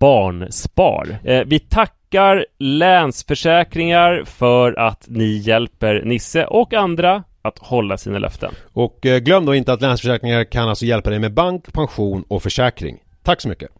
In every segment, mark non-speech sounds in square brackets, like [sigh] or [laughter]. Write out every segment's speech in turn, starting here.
Barnspar. Eh, vi tackar Länsförsäkringar för att ni hjälper Nisse och andra att hålla sina löften. Och eh, glöm då inte att Länsförsäkringar kan alltså hjälpa dig med bank, pension och försäkring. Tack så mycket!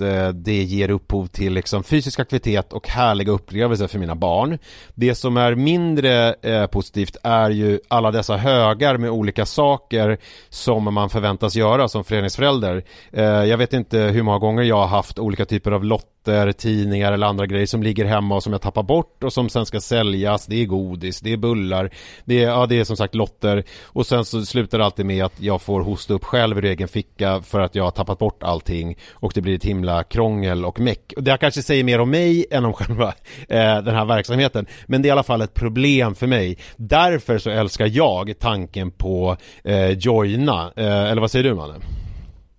eh, det ger upphov till liksom fysisk aktivitet och härliga upplevelser för mina barn. Det som är mindre eh, positivt är ju alla dessa högar med olika saker som man förväntas göra som föreningsförälder. Eh, jag vet inte hur många gånger jag har haft olika typer av lotter, tidningar eller andra grejer som ligger hemma och som jag tappar bort och som sen ska säljas. Det är godis, det är bullar, det är, ja, det är som sagt lotter och sen så slutar det alltid med att jag får hosta upp själv ur egen ficka för att jag har tappat bort allting och det blir ett himla krångel och meck. Och det kanske säger mer om mig än om själva eh, den här verksamheten. Men det är i alla fall ett problem för mig. Därför så älskar jag tanken på eh, Joina. Eh, eller vad säger du Manne?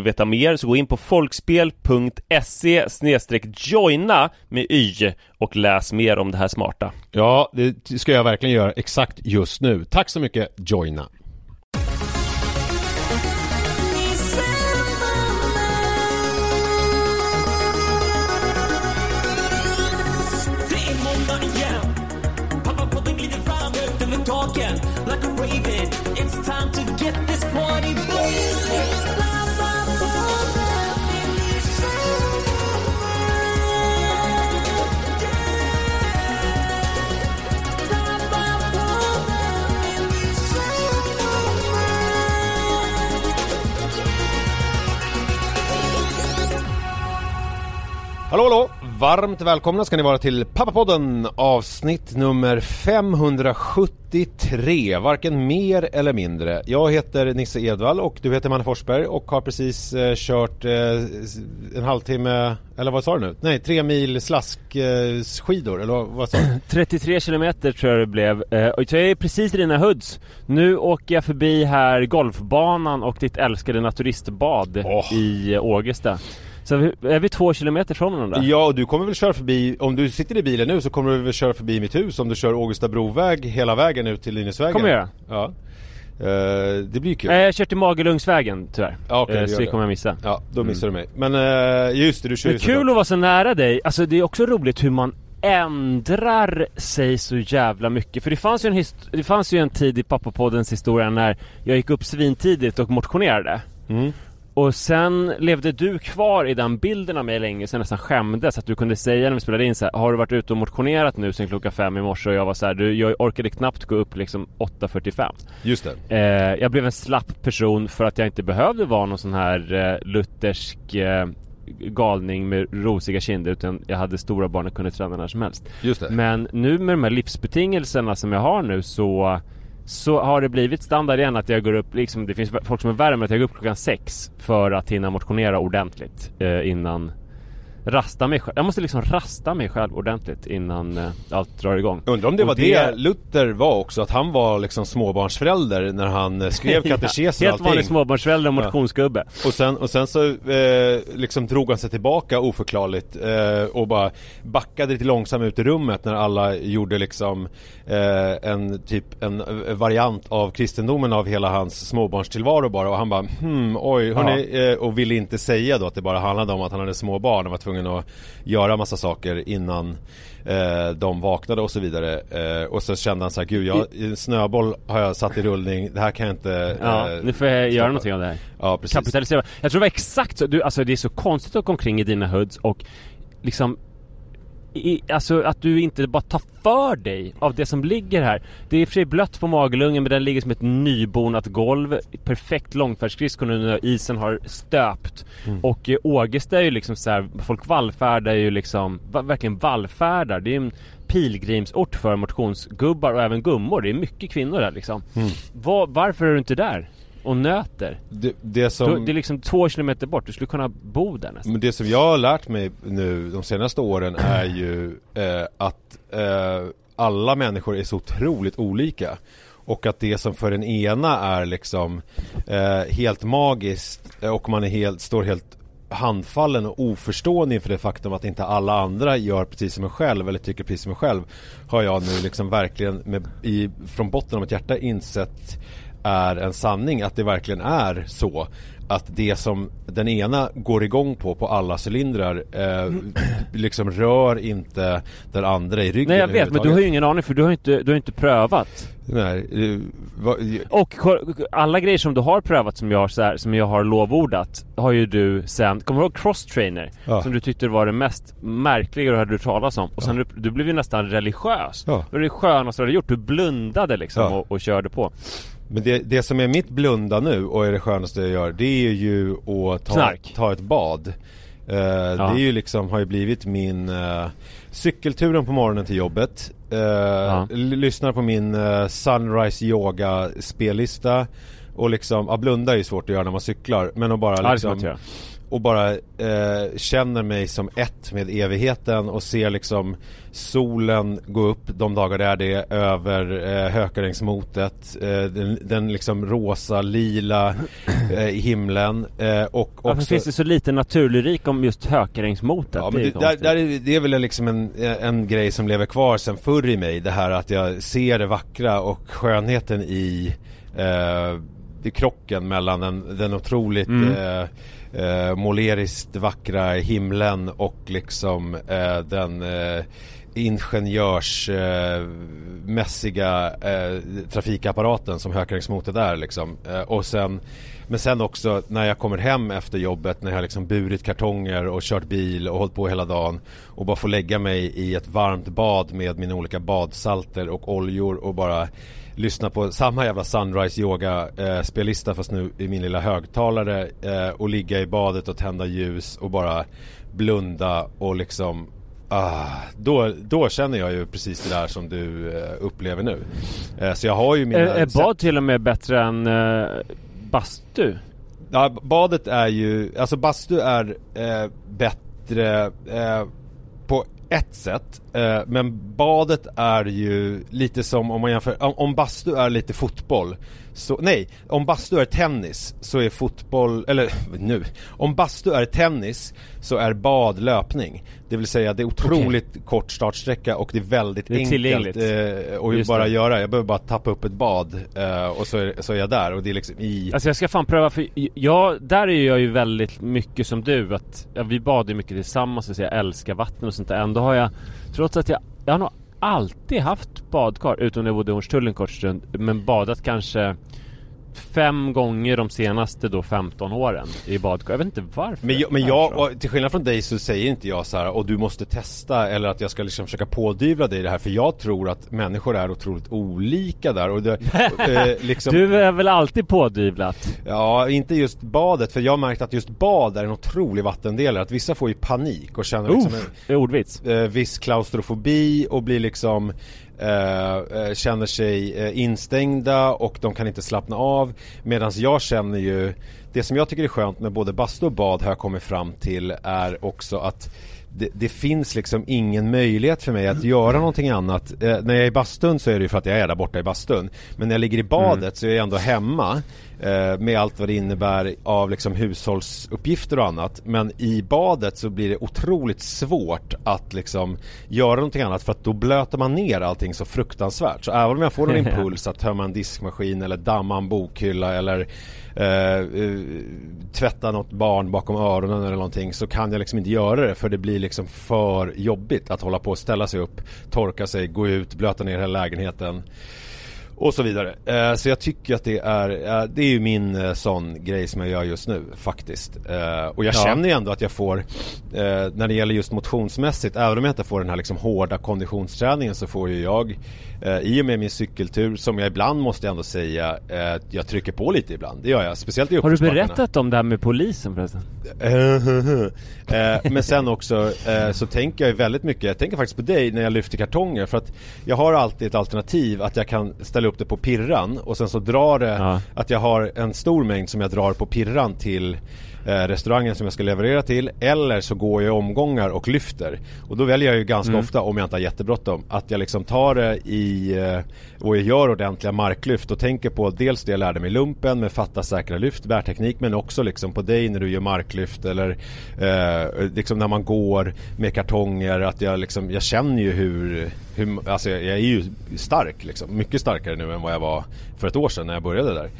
vill veta mer så gå in på folkspel.se joina med y och läs mer om det här smarta. Ja, det ska jag verkligen göra exakt just nu. Tack så mycket Joina. Hallå hallå! Varmt välkomna ska ni vara till Pappapodden avsnitt nummer 573, varken mer eller mindre. Jag heter Nisse Edvall och du heter Manne Forsberg och har precis eh, kört eh, en halvtimme, eller vad sa du nu? Nej, tre mil slaskskidor, eh, eller vad, sa du? [clears throat] 33 kilometer tror jag det blev eh, och jag är precis i dina hoods Nu åker jag förbi här golfbanan och ditt älskade naturistbad Åh. i Ågesta Så är vi två kilometer från varandra? Ja, och du kommer väl köra förbi, om du sitter i bilen nu så kommer du väl köra förbi mitt hus om du kör Ågesta Broväg hela vägen ut till Linusvägen? Kommer jag. Ja. Eh, det blir kul. Nej, jag har kört till Magelungsvägen tyvärr Ja, okej, Eh, det Så det det. kommer jag missa Ja, då missar du mig. Men eh, just det, du kör Men ju kul att vara så nära dig, alltså det är också roligt hur man ändrar sig så jävla mycket För det fanns ju en, det fanns ju en tid i pappapoddens historia när jag gick upp svintidigt och motionerade Mm. Och sen levde du kvar i den bilden av mig länge, sen nästan skämdes att du kunde säga när vi spelade in så här, Har du varit ute och motionerat nu sen klockan fem i morse? Och jag var så här, du, jag orkade knappt gå upp liksom 8.45 Just det. Eh, jag blev en slapp person för att jag inte behövde vara någon sån här eh, luthersk eh, galning med rosiga kinder utan jag hade stora barn och kunde träna när som helst. Just det. Men nu med de här livsbetingelserna som jag har nu så så har det blivit standard igen att jag går upp, liksom, det finns folk som är värre med att jag går upp klockan sex för att hinna motionera ordentligt eh, innan Rasta mig själv. Jag måste liksom rasta mig själv ordentligt innan eh, allt drar igång. Undrar om det Och var det... Luther var också, att han var liksom småbarnsförälder när han eh, skrev [laughs] katekesen och Helt vanlig småbarnsförälder och motionsgubbe. Och sen, och sen så eh, liksom drog han sig tillbaka oförklarligt eh, och bara backade lite långsamt ut i rummet när alla gjorde liksom eh, en typ en variant av kristendomen av hela hans småbarnstillvaro bara och han bara hmm, oj, hörni, eh, och ville inte säga då att det bara handlade om att han hade små barn och var tvungen att göra massa saker innan eh, de vaknade och så vidare eh, och så kände han så här, gud jag, snöboll har jag satt i rullning, det här kan jag inte Ja, eh, nu får jag göra stoppa." någonting av det här. Ja precis Kapitalisera. Jag tror det var exakt så. Du, alltså det är så konstigt att gå omkring i dina hoods och liksom i, alltså att du inte bara tar för dig av det som ligger här. Det är i och för sig blött på magelungen men den ligger som ett nybonat golv. Perfekt långfärdsskridskor nu när isen har stöpt. Och eh, Ågesta är ju liksom så här, folk vallfärdar ju liksom, va, verkligen vallfärdar. Det är en pilgrimsort för motionsgubbar och även gummor. Det är mycket kvinnor där liksom. Var, varför är du inte där? Och nöter? det, det som... Då, det är liksom två kilometer bort, du skulle kunna bo där nästan. Men det som jag har lärt mig nu de senaste åren är ju eh, att eh, alla människor är så otroligt olika. Och att det som för den ena är liksom eh, helt magiskt eh, och man är helt, står helt handfallen och oförstående inför det faktum att inte alla andra gör precis som en själv eller tycker precis som en själv har jag nu liksom verkligen med, i, från botten av mitt hjärta insett är en sanning att det verkligen är så att det som den ena går igång på på alla cylindrar eh, [clears throat] liksom rör inte den andra i ryggen Nej jag vet, men du har ju ingen aning för du har inte, du har inte prövat. Nej, eh, vad- Och alla grejer som du har prövat som jag, så här, som jag har lovordat har ju du sen, kommer du ihåg crosstrainer? Ja. Som du tyckte var det mest märkliga du hade hört talas om. Och sen du, du blev ju nästan religiös. Ja. Det var det skönaste du hade gjort, du blundade liksom Ja. och, och körde på. Men det, det som är mitt blunda nu och är det skönaste jag gör Det är ju att ta, Knark. ta ett bad. Eh, Det är ju liksom, har ju blivit min eh, Cykelturen på morgonen till jobbet. Eh, l- Lyssnar på min Sunrise Yoga spellista. Och liksom, ja blunda är ju svårt att göra när man cyklar Men att bara Ja, liksom. Och bara eh, känner mig som ett med evigheten och ser liksom solen gå upp de dagar det är det över eh, Hökarängsmotet eh, den, den liksom rosa, lila eh, himlen eh, och Varför också finns det så lite naturlyrik om just Hökarängsmotet? Ja Det men det, där, där är, det är väl liksom en, en grej som lever kvar sen förr i mig Det här att jag ser det vackra och skönheten i, eh, i krocken mellan den, den otroligt Mm eh, måleriskt vackra himlen och liksom eh, den eh, ingenjörsmässiga eh, eh, trafikapparaten som Hökarängsmotet är liksom. Eh, och sen men sen också när jag kommer hem efter jobbet när jag har liksom burit kartonger och kört bil och hållit på hela dagen och bara få lägga mig i ett varmt bad med mina olika badsalter och oljor och bara lyssna på samma jävla Sunrise Yoga eh, spellista fast nu i min lilla högtalare eh, och ligga i badet och tända ljus och bara blunda och liksom Ah, då, då känner jag ju precis det där som du eh, upplever nu. Eh, så jag har ju mina... Är, är bad till och med bättre än eh, bastu? Ja, badet är ju, alltså bastu är eh, bättre eh, på ett sätt. Eh, men badet är ju lite som om man jämför, om, om bastu är lite fotboll. Så, nej, om bastu är tennis så är fotboll, eller nu, om bastu är tennis så är bad löpning. Det vill säga det är otroligt kort startsträcka och det är väldigt Det är enkelt eh, att bara det. göra. Jag behöver bara tappa upp ett bad eh, och så är, så är jag där och det är liksom i... Alltså jag ska fan pröva för jag, där är jag ju väldigt mycket som du att ja, vi badar mycket tillsammans så jag älskar vatten och sånt där. Ändå har jag, trots att jag, jag har nog alltid haft badkar utom när jag bodde i Hornstull en kort stund. Men badat kanske fem gånger de senaste då 15 åren i badkar. Jag vet inte varför. Men jag, men jag till skillnad från dig så säger inte jag så här och du måste testa eller att jag ska liksom försöka pådyvla dig det här för jag tror att människor är otroligt olika där och det, [laughs] eh, liksom, Du är väl alltid pådyvlat? Ja, inte just badet för jag har märkt att just bad är en otrolig vattendelare att vissa får ju panik och känner liksom en, Det är ordvits. eh, viss klaustrofobi och blir liksom eh, eh, känner sig eh, instängda och de kan inte slappna av medan jag känner ju det som jag tycker är skönt med både bastu och bad har jag kommit fram till är också att det, det finns liksom ingen möjlighet för mig att göra någonting annat. Eh, när jag är i bastun så är det ju för att jag är där borta i bastun. Men när jag ligger i badet så är jag ändå hemma med allt vad det innebär av liksom hushållsuppgifter och annat. Men i badet så blir det otroligt svårt att liksom göra någonting annat för att då blöter man ner allting så fruktansvärt. Så även om jag får någon [laughs] impuls att tömma en diskmaskin eller damma en bokhylla eller eh, eh, tvätta något barn bakom öronen eller någonting så kan jag liksom inte göra det för det blir liksom för jobbigt att hålla på och ställa sig upp, torka sig, gå ut, blöta ner hela lägenheten och så vidare. Eh, så jag tycker att det är, eh, det är ju min eh, sån grej som jag gör just nu faktiskt. Och jag Ja. känner ju ändå att jag får, när det gäller just motionsmässigt, även om jag inte får den här liksom hårda konditionsträningen så får ju jag, i och med min cykeltur, som jag ibland måste ändå säga, jag trycker på lite ibland. Det gör jag, speciellt i Har du berättat om det här med polisen förresten? [laughs] Men sen också så tänker jag ju väldigt mycket, jag tänker faktiskt på dig när jag lyfter kartonger för att jag har alltid ett alternativ att jag kan ställa upp det på pirran och sen så drar det, Ja. att jag har en stor mängd som jag drar på pirran till eh, restaurangen som jag ska leverera till eller så går jag i omgångar och lyfter. Och då väljer jag ju ganska Mm. ofta, om jag inte har jättebråttom, att jag liksom tar det i eh, och jag gör ordentliga marklyft och tänker på dels det jag lärde mig i lumpen med fatta säkra lyft, bärteknik men också liksom på dig när du gör marklyft eller eh, liksom när man går med kartonger att jag liksom, jag känner ju hur, hur alltså jag, jag är ju stark liksom, mycket starkare nu än vad jag var för ett år sedan när jag började där.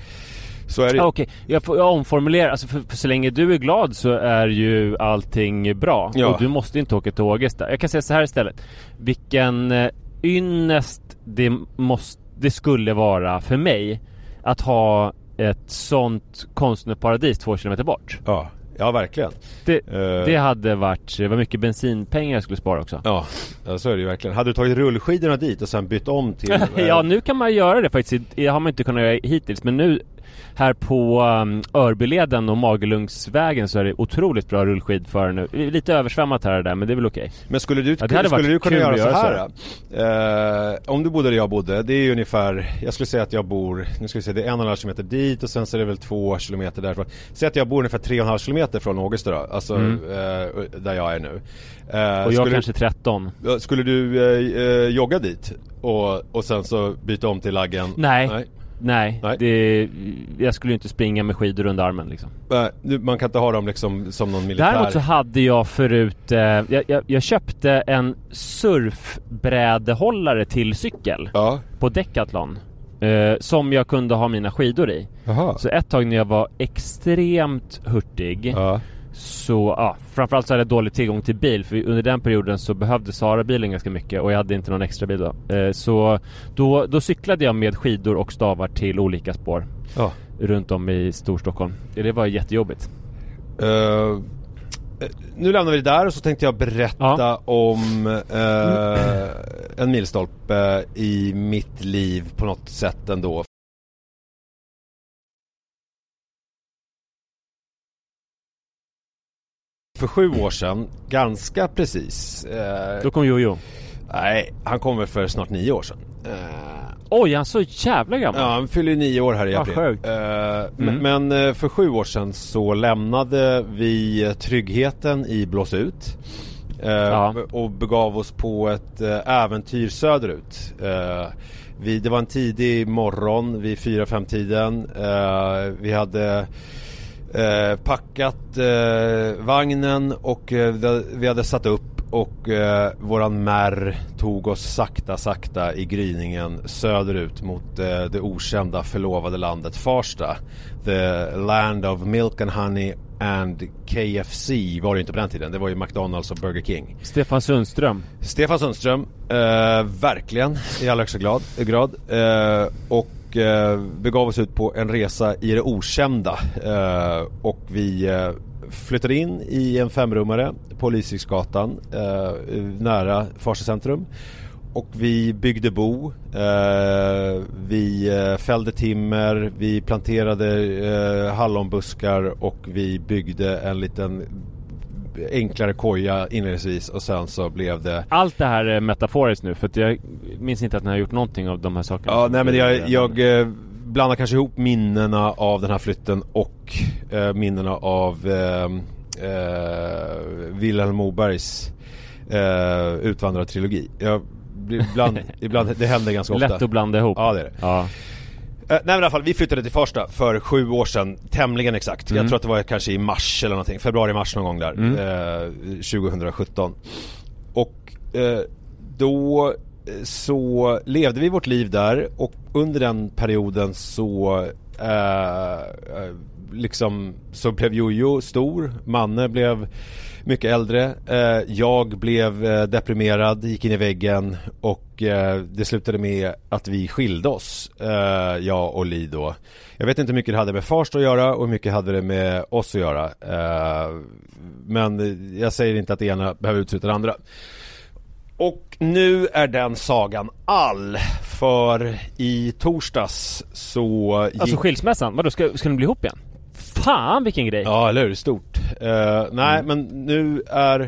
Så är det Ah, Okej, jag får jag omformulerar. Alltså för, för så länge du är glad så är ju allting bra. Ja. Och du måste inte åka till Ågesta. Jag kan säga så här istället. Vilken eh, ynnest det, måste, det skulle vara för mig att ha ett sånt konstnärsparadis två kilometer bort. Ja, ja verkligen. Det, Eh, det hade varit, det var mycket bensinpengar jag skulle spara också. Ja, så är det ju verkligen. Hade du tagit rullskidorna dit och sen bytt om till... [laughs] eh, ja, nu kan man göra det faktiskt. Det har man inte kunnat göra hittills. Men nu här på um, Örbyleden och Magelungsvägen så är det otroligt bra rullskidförare nu. Lite översvämmat här och där, men det är väl okej. Men skulle du, Ja, skulle du kunna göra att så göra här? Eh, om du bodde där jag bodde, det är ju ungefär, jag skulle säga att jag bor, nu ska vi se, det är en och en halv kilometer dit och sen så är det väl två kilometer därifrån. Säg att jag bor ungefär tre och en halv kilometer från Ågesta då, alltså Mm. eh, där jag är nu. Eh, Och jag skulle, kanske 13. Ja, Skulle du jogga dit? Och, och sen så byta om till laggen? Nej. Nej. Nej, Nej. Det, jag skulle ju inte springa med skidor under armen liksom. Nej, man kan inte ha dem liksom som någon militär... Däremot så hade jag förut, eh, jag, jag, jag köpte en surfbrädehållare till cykel Ja, på Decathlon. Eh, som jag kunde ha mina skidor i. jaha. Så ett tag när jag var extremt hurtig Ja, Så ja, framförallt så hade jag dålig tillgång till bil för under den perioden så behövde Sara bilen ganska mycket och jag hade inte någon extra bil då. Eh, så då, då cyklade jag med skidor och stavar till olika spår ja. runt om i Storstockholm. Det var jättejobbigt. Eh, nu lämnar vi det där och så tänkte jag berätta om eh, en milstolpe i mitt liv på något sätt ändå. För sju år sedan, ganska precis. Eh, Då kom Jojo. nej, han kom väl för snart nio år sedan. Eh, Oj, han är så jävla gammal. Ja, han fyller nio år här i april. sjukt. Eh, Mm. men, eh, för sju år sedan så lämnade vi eh, tryggheten i Blås ut. eh, Ja. Och begav oss på ett äventyr söderut. Vi, det var en tidig morgon vid fyra fem tiden Vi hade eh, packat eh, vagnen och eh, vi- hade satt upp och eh, våran märr tog oss sakta sakta i gryningen söderut mot eh, det okända förlovade landet Farsta. The land of milk and honey and KFC var det ju inte på den tiden. Det var ju McDonalds och Burger King. Stefan Sundström. Stefan Sundström, eh, verkligen i allra högsta glad, grad. Eh, och eh, begav oss ut på en resa i det okända. Eh, och vi eh, flyttade in i en femrummare på Lysekilsgatan eh, nära Farsta centrum. Och vi byggde bo, eh, vi eh, fällde timmer, vi planterade eh, hallonbuskar och vi byggde en liten enklare koja inledningsvis och sen så blev det Allt det här är metaforiskt nu för att jag minns inte att ni har gjort någonting av de här sakerna. Ja, nej men jag, jag eh, blandar kanske ihop minnena av den här flytten och eh, minnena av eh, eh, Vilhelm Mobergs eh, Utvandrartrilogi. Jag ibland, [laughs] ibland, det händer ganska ofta. Lätt att blanda ihop. Ja det är det. Ja. Eh, nej men i alla fall, vi flyttade till Farsta för sju år sedan, tämligen exakt. Mm. Jag tror att det var kanske i mars eller någonting, februari-mars någon gång där, Mm. eh, 2017. Och eh, då så levde vi vårt liv där och under den perioden så eh, eh, liksom så blev Jojo stor, Manne blev mycket äldre. Eh, jag blev eh, deprimerad, gick in i väggen och eh, det slutade med att vi skilde oss, eh, jag och Li då. Jag vet inte hur mycket det hade med Farsta att göra och hur mycket hade det med oss att göra. Eh, men jag säger inte att det ena behöver utesluta det andra. Och nu är den sagan all. För i torsdags så gick... Alltså skilsmässan, vadå ska, ska ni bli ihop igen? Fan vilken grej! Ja, eller hur? Stort. Eh, nej, men nu är...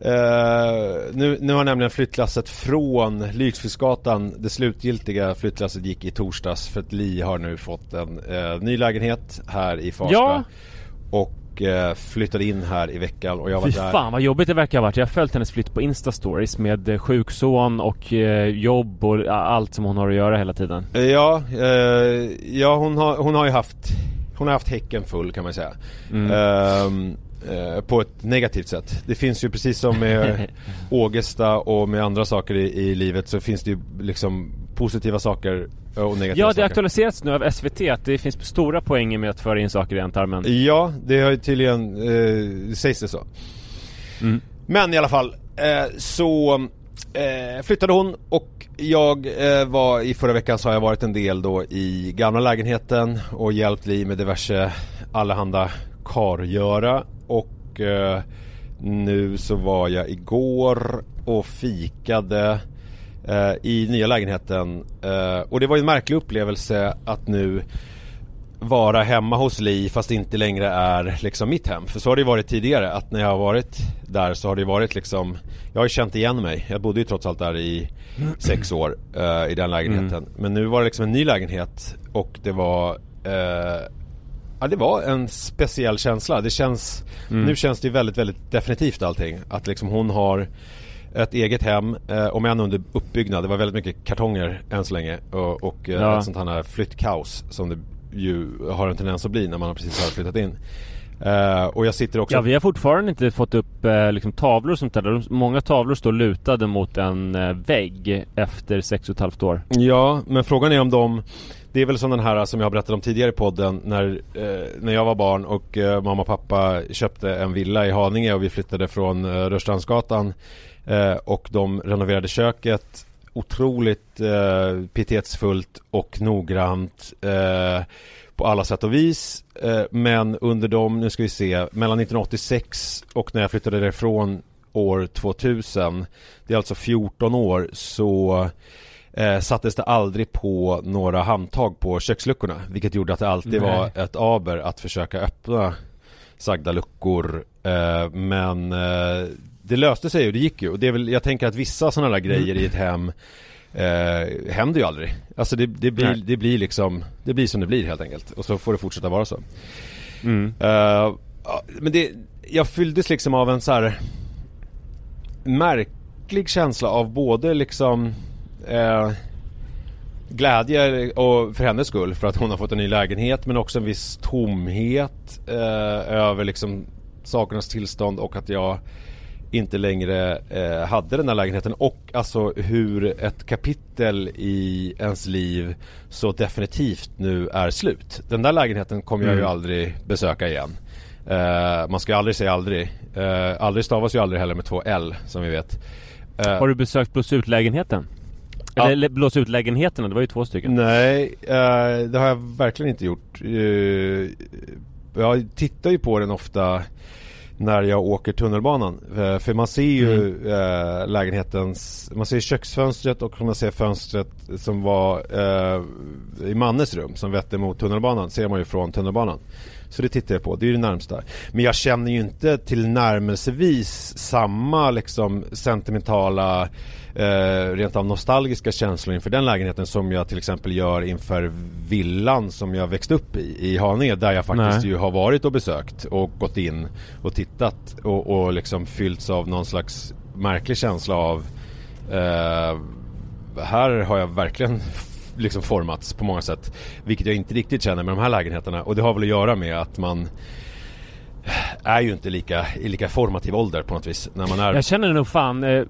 eh, nu, nu har nämligen flyttlasset från Lyxfisgatan, det slutgiltiga flyttlasset gick i torsdags för att Li har nu fått en eh, ny lägenhet här i Farsta. Ja. Och eh, flyttade in här i veckan och jag var Fy där. fan vad jobbigt det verkar ha varit. Jag har följt hennes flytt på Insta-stories med eh, sjukson och eh, jobb och allt som hon har att göra hela tiden. Ja, ja hon, har, hon har ju haft Hon har haft häcken full kan man säga Mm. Ehm, eh, På ett negativt sätt Det finns ju precis som med [laughs] Ågesta och med andra saker i, i livet så finns det ju liksom positiva saker och Ja, det saker aktualiserats nu av SVT att det finns stora poänger med att föra in saker i ändtarmen. Ja, det har ju tydligen, eh, sägs det så Mm. Men i alla fall, eh, så eh, flyttade hon och jag eh, var i förra veckan så har jag varit en del då i gamla lägenheten och hjälpt Li med diverse allehanda kargöra och eh, nu så var jag igår och fikade eh, i nya lägenheten eh, och det var ju en märklig upplevelse att nu vara hemma hos Li fast det inte längre är liksom mitt hem. För så har det varit tidigare att när jag har varit där så har det varit liksom Jag har ju känt igen mig. Jag bodde ju trots allt där i sex år eh, i den lägenheten. Men nu var det liksom en ny lägenhet och det var eh, Ja det var en speciell känsla. Det känns Nu känns det ju väldigt väldigt definitivt allting. Att liksom hon har ett eget hem, eh, om än under uppbyggnad. Det var väldigt mycket kartonger än så länge och, och eh, Ja. ett sånt här flyttkaos som det ju har en tendens att bli när man precis har flyttat in. Eh, och jag sitter också Ja, vi har fortfarande inte fått upp eh, liksom, tavlor och sånt där. Många tavlor står lutade mot en vägg efter sex och ett halvt år. Ja, men frågan är om de Det är väl som den här som jag berättade om tidigare i podden när, när jag var barn och mamma och pappa köpte en villa i Haninge och vi flyttade från eh, Rörstrandsgatan och de renoverade köket otroligt eh, pietetsfullt och noggrant eh, på alla sätt och vis. Eh, men under dem, nu ska vi se, mellan 1986 och när jag flyttade därifrån år 2000, det är alltså 14 år, så eh, sattes det aldrig på några handtag på köksluckorna. Vilket gjorde att det alltid Nej. var ett aber att försöka öppna sagda luckor. Eh, men eh, det löste sig och det gick ju. Och det är väl, jag tänker att vissa sådana där grejer i ett hem eh, händer ju aldrig. Alltså det, det, blir, Nej. det blir liksom, det blir som det blir helt enkelt. Och så får det fortsätta vara så. Mm. Eh, men det, jag fylldes liksom av en så här märklig känsla av både liksom eh, glädje och för hennes skull för att hon har fått en ny lägenhet men också en viss tomhet eh, över liksom sakernas tillstånd och att jag inte längre eh, hade den här lägenheten och alltså hur ett kapitel i ens liv så definitivt nu är slut. Den där lägenheten kommer jag ju Mm. aldrig besöka igen. Eh, man ska ju aldrig säga aldrig. Eh, aldrig stavas ju aldrig heller med två L som vi vet. Eh, Har du besökt blås ut-lägenheten? Ja. Eller eller blås ut-lägenheterna, det var ju två stycken. Nej, eh, det har jag verkligen inte gjort. Eh, jag tittar ju på den ofta när jag åker tunnelbanan. Eh, för man ser ju eh, lägenhetens, man ser köksfönstret och man ser fönstret som var eh, i Mannes rum som vetter mot tunnelbanan. Ser man ju från tunnelbanan. Så det tittar jag på, det är det närmsta. Men jag känner ju inte till närmelsevis samma liksom sentimentala eh, rent av nostalgiska känslor inför den lägenheten som jag till exempel gör inför villan som jag växte upp i, i Haninge där jag faktiskt Nej. ju har varit och besökt och gått in och tittat och, och liksom fyllts av någon slags märklig känsla av eh, här har jag verkligen [laughs] liksom formats på många sätt vilket jag inte riktigt känner med de här lägenheterna och det har väl att göra med att man är ju inte lika, i lika formativ ålder på något vis när man är Jag känner nog fan eh, eh,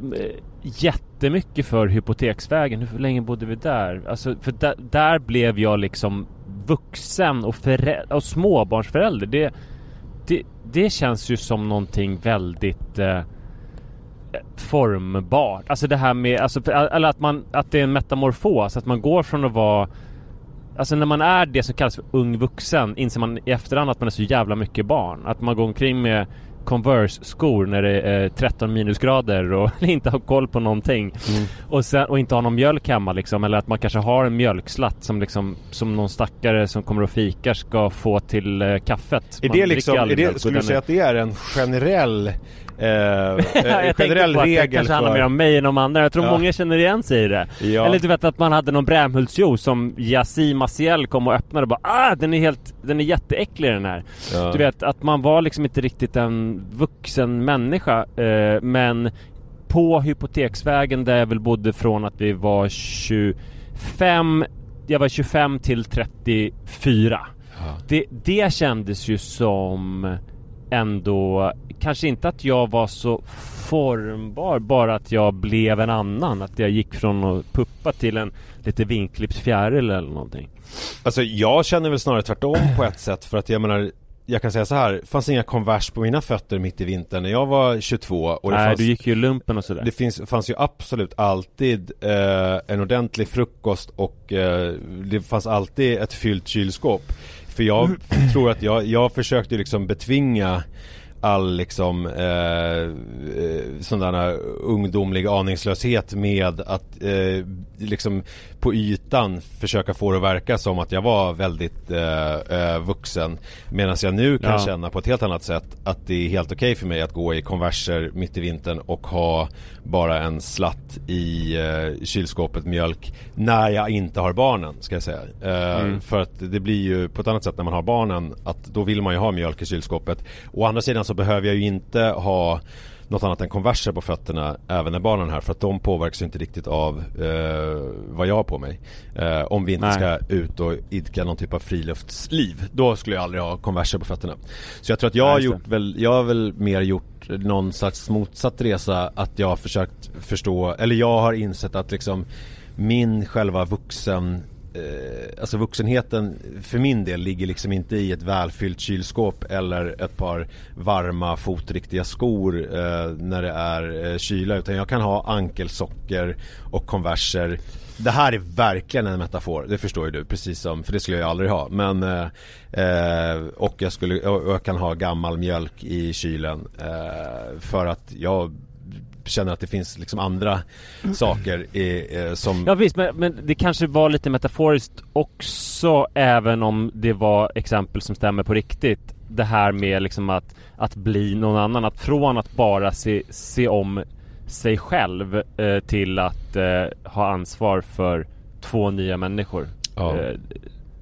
jättemycket för Hypoteksvägen. Hur länge bodde vi där? Alltså, för där, där blev jag liksom vuxen och, förä- och småbarnsförälder. Det, det, det känns ju som någonting väldigt eh, formbart. Alltså det här med, alltså, för- eller att man, att det är en metamorfos. Att man går från att vara Alltså när man är det som kallas för ung vuxen inser man i efterhand att man är så jävla mycket barn. Att man går omkring med Converse-skor när det är 13 minusgrader och [laughs] inte har koll på någonting. Och, sen, och inte har någon mjölk hemma liksom. Eller att man kanske har en mjölkslatt som liksom Som någon stackare som kommer och fikar ska få till eh, kaffet. Är Man det liksom, är det, skulle du säga att det är en generell eh, [laughs] eh, generell på att det kanske handlar för... mer om mig än om andra. Jag tror Ja. många känner igen sig i det. Ja. Eller du vet att man hade någon Brämhultsjuice som Yasin Maciel kom och öppnade och bara ah den är helt, den är jätteäcklig den här. Ja. Du vet att man var liksom inte riktigt en vuxen människa eh, men på Hypoteksvägen där jag väl bodde från att vi var 25 Jag var 25 till 34 Ja. det, det kändes ju som ändå Kanske inte att jag var så formbar Bara att jag blev en annan Att jag gick från att puppa till en lite vinklippt fjäril eller någonting Alltså jag känner väl snarare tvärtom på ett sätt för att jag menar jag kan säga så här, det fanns inga Converse på mina fötter mitt i vintern när jag var 22 och det Nej fanns du gick ju lumpen och sådär Det finns, fanns ju absolut alltid eh, en ordentlig frukost och eh, det fanns alltid ett fyllt kylskåp. För jag tror att jag, jag försökte liksom betvinga all liksom eh, eh, sån där ungdomlig aningslöshet med att eh, liksom på ytan försöka få det att verka som att jag var väldigt eh, eh, vuxen. Medan jag nu kan Ja. känna på ett helt annat sätt att det är helt okej för mig att gå i konverser mitt i vintern och ha bara en slatt i eh, kylskåpet mjölk när jag inte har barnen ska jag säga. Eh, Mm. För att det blir ju på ett annat sätt när man har barnen att då vill man ju ha mjölk i kylskåpet. Å andra sidan så behöver jag ju inte ha något annat än konverser på fötterna även när barnen är här för att de påverkas inte riktigt av eh, vad jag har på mig. Eh, om vi inte Nej. ska ut och idka någon typ av friluftsliv. Då skulle jag aldrig ha konverser på fötterna. Så jag tror att jag Nej, har gjort väl, jag har väl mer gjort någon slags motsatt resa att jag har försökt förstå, eller jag har insett att liksom min själva vuxen eh, Alltså vuxenheten för min del ligger liksom inte i ett välfyllt kylskåp eller ett par varma fotriktiga skor eh, när det är eh, kyla utan jag kan ha ankelsocker och konverser. Det här är verkligen en metafor, det förstår ju du precis som, för det skulle jag aldrig ha. Men eh, eh, Och jag skulle, och jag kan ha gammal mjölk i kylen eh, för att jag känner att det finns liksom andra saker i, eh, som Ja visst, men, men det kanske var lite metaforiskt också även om det var exempel som stämmer på riktigt. det här med liksom att, att bli någon annan, att från att bara se, se om sig själv eh, till att eh, ha ansvar för två nya människor. Ja. Eh,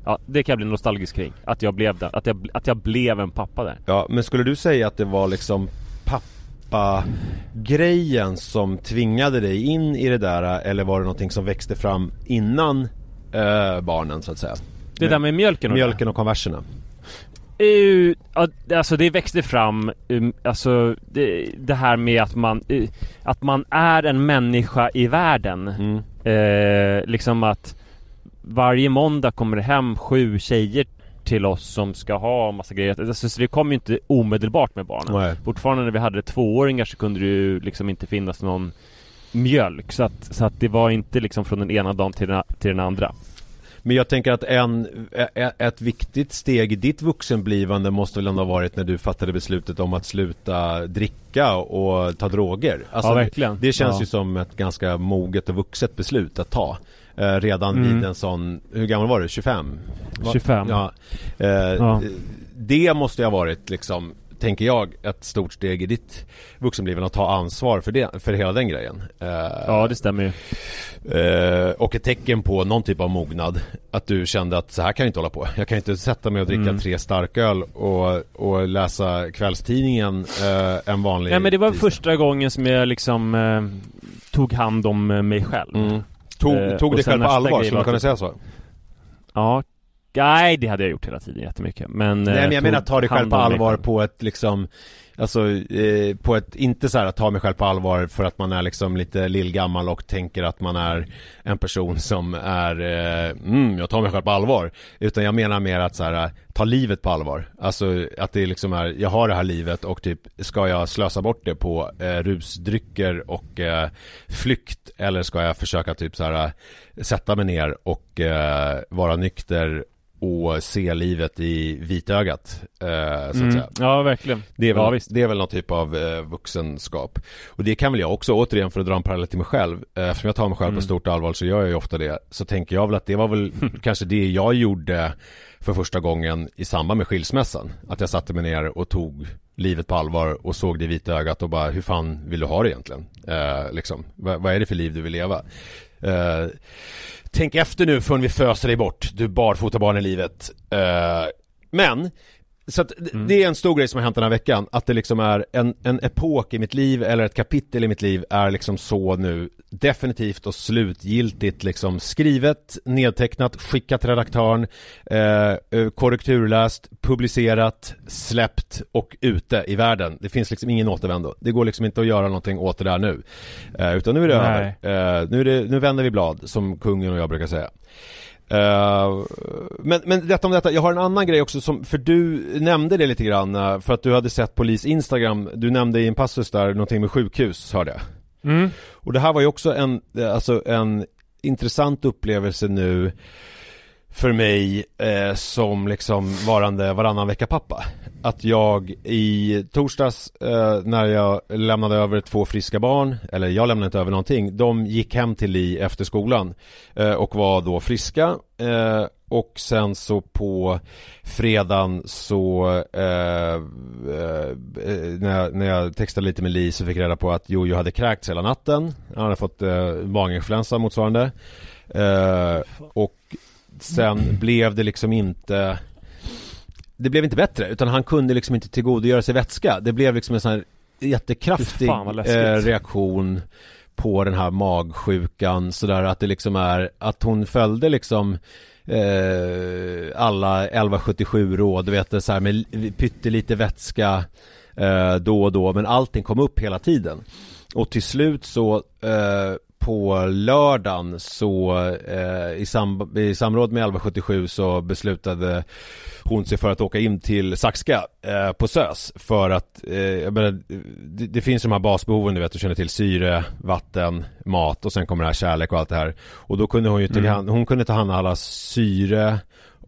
ja, det kan jag bli nostalgisk kring. Att jag blev det, att jag, att jag blev en pappa där. Ja, men skulle du säga att det var liksom pappa-grejen som tvingade dig in i det där eller var det någonting som växte fram innan eh, barnen så att säga? Det där med mjölken och Mjölken och konverserna? Uh, alltså det växte fram, um, alltså det, det här med att man, uh, att man är en människa i världen. Mm. Eh, liksom att varje måndag kommer det hem sju tjejer till oss som ska ha massa grejer. Alltså, så det kom ju inte omedelbart med barnen. Nej. Fortfarande när vi hade tvååringar så kunde det ju liksom inte finnas någon mjölk. Så att, så att det var inte liksom från den ena dagen till den, till den andra. Men jag tänker att en, ett viktigt steg i ditt vuxenblivande måste väl ändå ha varit när du fattade beslutet om att sluta dricka och ta droger. Alltså, Ja, verkligen. Det känns Ja. ju som ett ganska moget och vuxet beslut att ta. Eh, redan Mm. vid en sån, hur gammal var du? 25? Va- 25. Ja. Eh, Ja. Det måste ju ha varit liksom Tänker jag ett stort steg i ditt vuxenblivande att ta ansvar för det, för hela den grejen. Eh, Ja, det stämmer ju. Eh, och ett tecken på någon typ av mognad Att du kände att så här kan jag inte hålla på Jag kan inte sätta mig och dricka Mm. tre starköl och, och läsa kvällstidningen en vanlig Ja men det var tisdag. första gången som jag liksom eh, tog hand om mig själv. mm. Tog, Eh, tog sen själv på allvar, skulle man kunna säga så? Ja, nej det hade jag gjort hela tiden jättemycket. Men, Nej eh, men jag tog menar ta dig själv på allvar på ett liksom Alltså eh, på ett, inte så här att ta mig själv på allvar för att man är liksom lite lillgammal och tänker att man är en person som är, eh, mm, jag tar mig själv på allvar. Utan jag menar mer att så här, ta livet på allvar. Alltså att det liksom är, jag har det här livet och typ, ska jag slösa bort det på eh, rusdrycker och eh, flykt? Eller ska jag försöka typ så här, eh, sätta mig ner och eh, vara nykter och se livet i vitögat, eh, så Mm. Ja verkligen. Det är, väl, Ja, det är väl någon typ av eh, vuxenskap. Och det kan väl jag också, återigen för att dra en parallell till mig själv. Eh, eftersom jag tar mig själv Mm. på stort allvar så gör jag ju ofta det. Så tänker jag väl att det var väl [laughs] kanske det jag gjorde för första gången i samband med skilsmässan. Att jag satte mig ner och tog livet på allvar och såg det i vita ögat och bara hur fan vill du ha det egentligen? Eh, liksom, vad, vad är det för liv du vill leva? Eh, tänk efter nu förrän vi föser dig bort, du barfotabarn i livet. Eh, men så att d- det är en stor grej som har hänt den här veckan Att det liksom är en, en epok i mitt liv Eller ett kapitel i mitt liv Är liksom så nu Definitivt och slutgiltigt liksom skrivet Nedtecknat, skickat till redaktören eh, eh, Korrekturläst Publicerat Släppt och ute i världen. Det finns liksom ingen återvändo. Det går liksom inte att göra någonting åt det där nu. Eh, Utan nu är det Nej. över. Eh, nu, är det, nu vänder vi blad Som kungen och jag brukar säga Eh, men, men detta om detta, jag har en annan grej också som, för du nämnde det lite grann eh, för att du hade sett polis Instagram, du nämnde i en passus där någonting med sjukhus, hörde jag. Mm. Och det här var ju också en, eh, alltså en intressant upplevelse nu för mig eh, som liksom varande varannan vecka pappa. Att jag i torsdags eh, när jag lämnade över två friska barn, eller jag lämnade inte över någonting, de gick hem till Li efter skolan eh, och var då friska. Eh, och sen så på fredagen så eh, eh, när, jag, när jag textade lite med Li så fick jag reda på att Jojo hade kräkts hela natten. Han hade fått eh, maginfluensa motsvarande. Eh, och sen blev det liksom inte Det blev inte bättre utan han kunde liksom inte tillgodogöra sig vätska. Det blev liksom en sån här jättekraftig eh, reaktion På den här magsjukan sådär att det liksom är Att hon följde liksom eh, alla 1177 råd, du vet så här med li- pyttelite vätska eh, då och då men allting kom upp hela tiden. Och till slut så eh, på lördagen så eh, i, sam- i samråd med 1177 så beslutade hon sig för att åka in till Saxka eh, på SÖS för att eh, jag menar, det, det finns de här basbehoven du vet du känner till syre, vatten, mat och sen kommer det här kärlek och allt det här. Och då kunde hon ju hand, hon kunde ta hand om alla syre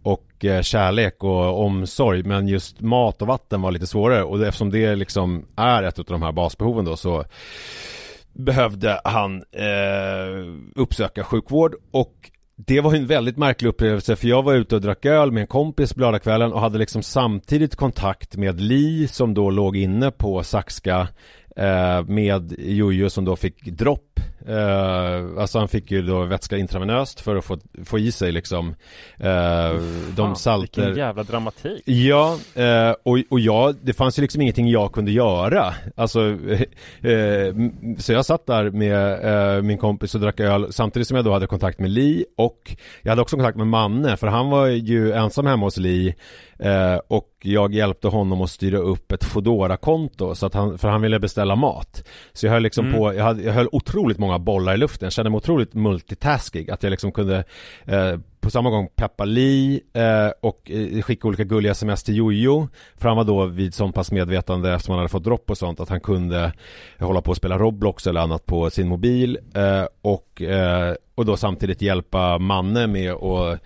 och eh, kärlek och omsorg men just mat och vatten var lite svårare. Och eftersom det liksom är ett av de här basbehoven då så behövde han eh, uppsöka sjukvård. Och det var en väldigt märklig upplevelse för jag var ute och drack öl med en kompis på lördagskvällen och hade liksom samtidigt kontakt med Li som då låg inne på Saxka eh, med Jojo som då fick dropp. Uh, alltså han fick ju då vätska intravenöst för att få, få i sig liksom uh, de salter. Vilken jävla dramatik. Ja, uh, och, och jag, det fanns ju liksom ingenting jag kunde göra. Alltså [laughs] Så jag satt där med min kompis och drack öl Samtidigt som jag då hade kontakt med Li och Jag hade också kontakt med Manne för han var ju ensam hemma hos Li och jag hjälpte honom att styra upp ett fodora konto så att han, för han ville beställa mat. Så jag höll liksom Mm. på, jag, hade, jag höll otroligt många bollar i luften, jag kände mig otroligt multitaskig Att jag liksom kunde eh, på samma gång peppa Li eh, och eh, skicka olika gulliga sms till Jojo. För han var då vid så pass medvetande eftersom han hade fått dropp och sånt att han kunde hålla på och spela Roblox eller annat på sin mobil. Eh, och, eh, och då samtidigt hjälpa Manne med att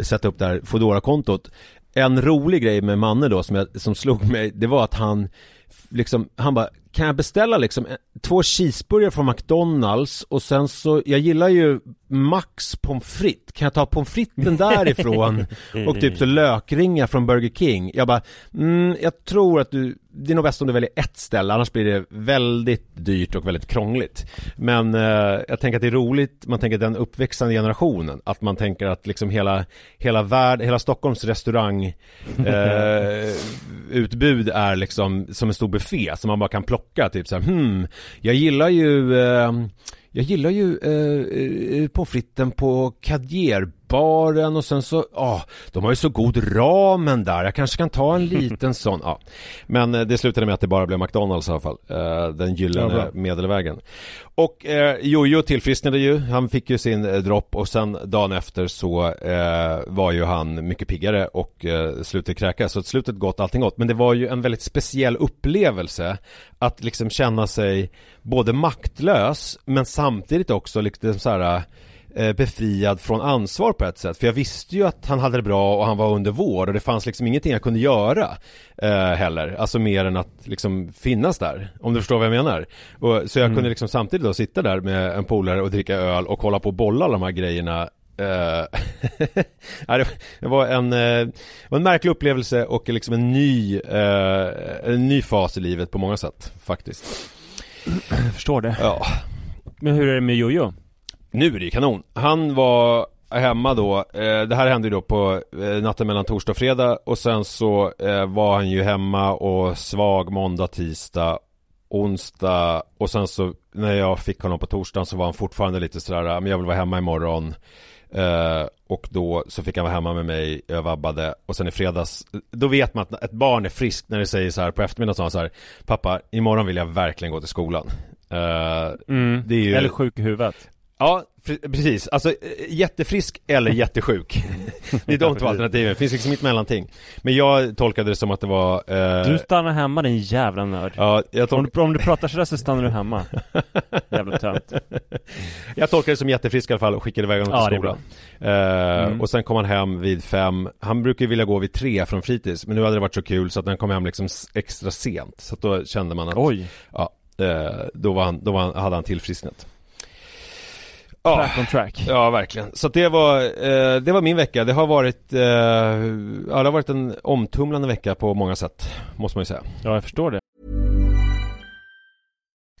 sätta upp det här fodora kontot en rolig grej med Manne då som, jag, som slog mig, det var att han liksom, han bara kan jag beställa liksom en- två cheeseburgare från McDonalds och sen så, jag gillar ju Max pommes frites, kan jag ta pommes fritesen därifrån? [laughs] och typ så lökringar från Burger King. Jag bara, mm, jag tror att du, det är nog bäst om du väljer ett ställe annars blir det väldigt dyrt och väldigt krångligt. Men eh, jag tänker att det är roligt, man tänker den uppväxande generationen Att man tänker att liksom hela, hela värld, hela Stockholms restaurang [laughs] eh, utbud är liksom som en stor buffé som man bara kan plocka klocka, typ så här, hmm, jag gillar ju eh, jag gillar ju eh, eh pommes fritesen på Cadierbaren och sen så, ja, de har ju så god ramen där, jag kanske kan ta en [laughs] liten sån, ja. Men eh, det slutade med att det bara blev McDonalds i alla fall, eh, den Ja, gyllene bra. medelvägen. Och eh, Jojo tillfrisknade ju, han fick ju sin eh, dropp och sen dagen efter så eh, var ju han mycket piggare och eh, slutade kräkas. Så slutet gott, allting gott. Men det var ju en väldigt speciell upplevelse att liksom känna sig både maktlös men samtidigt också liksom så här befriad från ansvar på ett sätt. För jag visste ju att han hade det bra och han var under vård och det fanns liksom ingenting jag kunde göra eh, heller. Alltså mer än att liksom finnas där. Om du förstår vad jag menar. Och, så jag kunde liksom samtidigt då sitta där med en polare och dricka öl och hålla på och bolla alla de här grejerna Eh, [laughs] det var en, eh, en märklig upplevelse och liksom en ny, eh, en ny fas i livet på många sätt faktiskt. Jag [clears throat] förstår det. Ja. Men hur är det med Jojo? Nu är det ju kanon. Han var hemma då, eh, det här hände ju då på eh, natten mellan torsdag och fredag och sen så eh, var han ju hemma och svag måndag, tisdag, onsdag och sen så när jag fick honom på torsdagen så var han fortfarande lite sådär, "Ja, men jag vill vara hemma imorgon. Eh, och då så fick han vara hemma med mig, jag vabbade och sen i fredags Då vet man att ett barn är friskt när det säger så här på eftermiddagen sa han så här Pappa, imorgon vill jag verkligen gå till skolan Eh, Mm. Det är ju Eller sjuk i huvudet. Ja, precis. Alltså eh, jättefrisk eller [laughs] jättesjuk. det är de två alternativen. Det finns liksom inget mellanting. Men jag tolkade det som att det var... Eh, Du stannar hemma din jävla nörd. ja, jag, Om tol- du, om du pratar sådär så stannar du hemma. [laughs] Jävla tönt. jag tolkade det som jättefrisk i alla fall och skickade iväg honom Ja, till är skolan. Eh, Mm. Och sen kom han hem vid fem. Han brukar ju vilja gå vid tre från fritids. Men nu hade det varit så kul så att han kom hem liksom extra sent. Så att då kände man att... Oj. Ja, eh, då, var han, då var han, hade han tillfrisknat. Ja. Back on track. Ja, verkligen. Så det var, eh, det var min vecka. Det har varit, eh, ja det har varit en omtumlande vecka på många sätt, måste man ju säga. Ja, jag förstår det.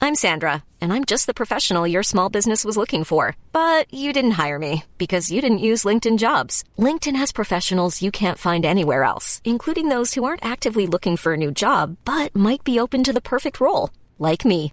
I'm Sandra, and I'm just the professional your small business was looking for. But you didn't hire me because you didn't use LinkedIn jobs. LinkedIn has professionals you can't find anywhere else, including those who aren't actively looking for a new job but might be open to the perfect role, like me.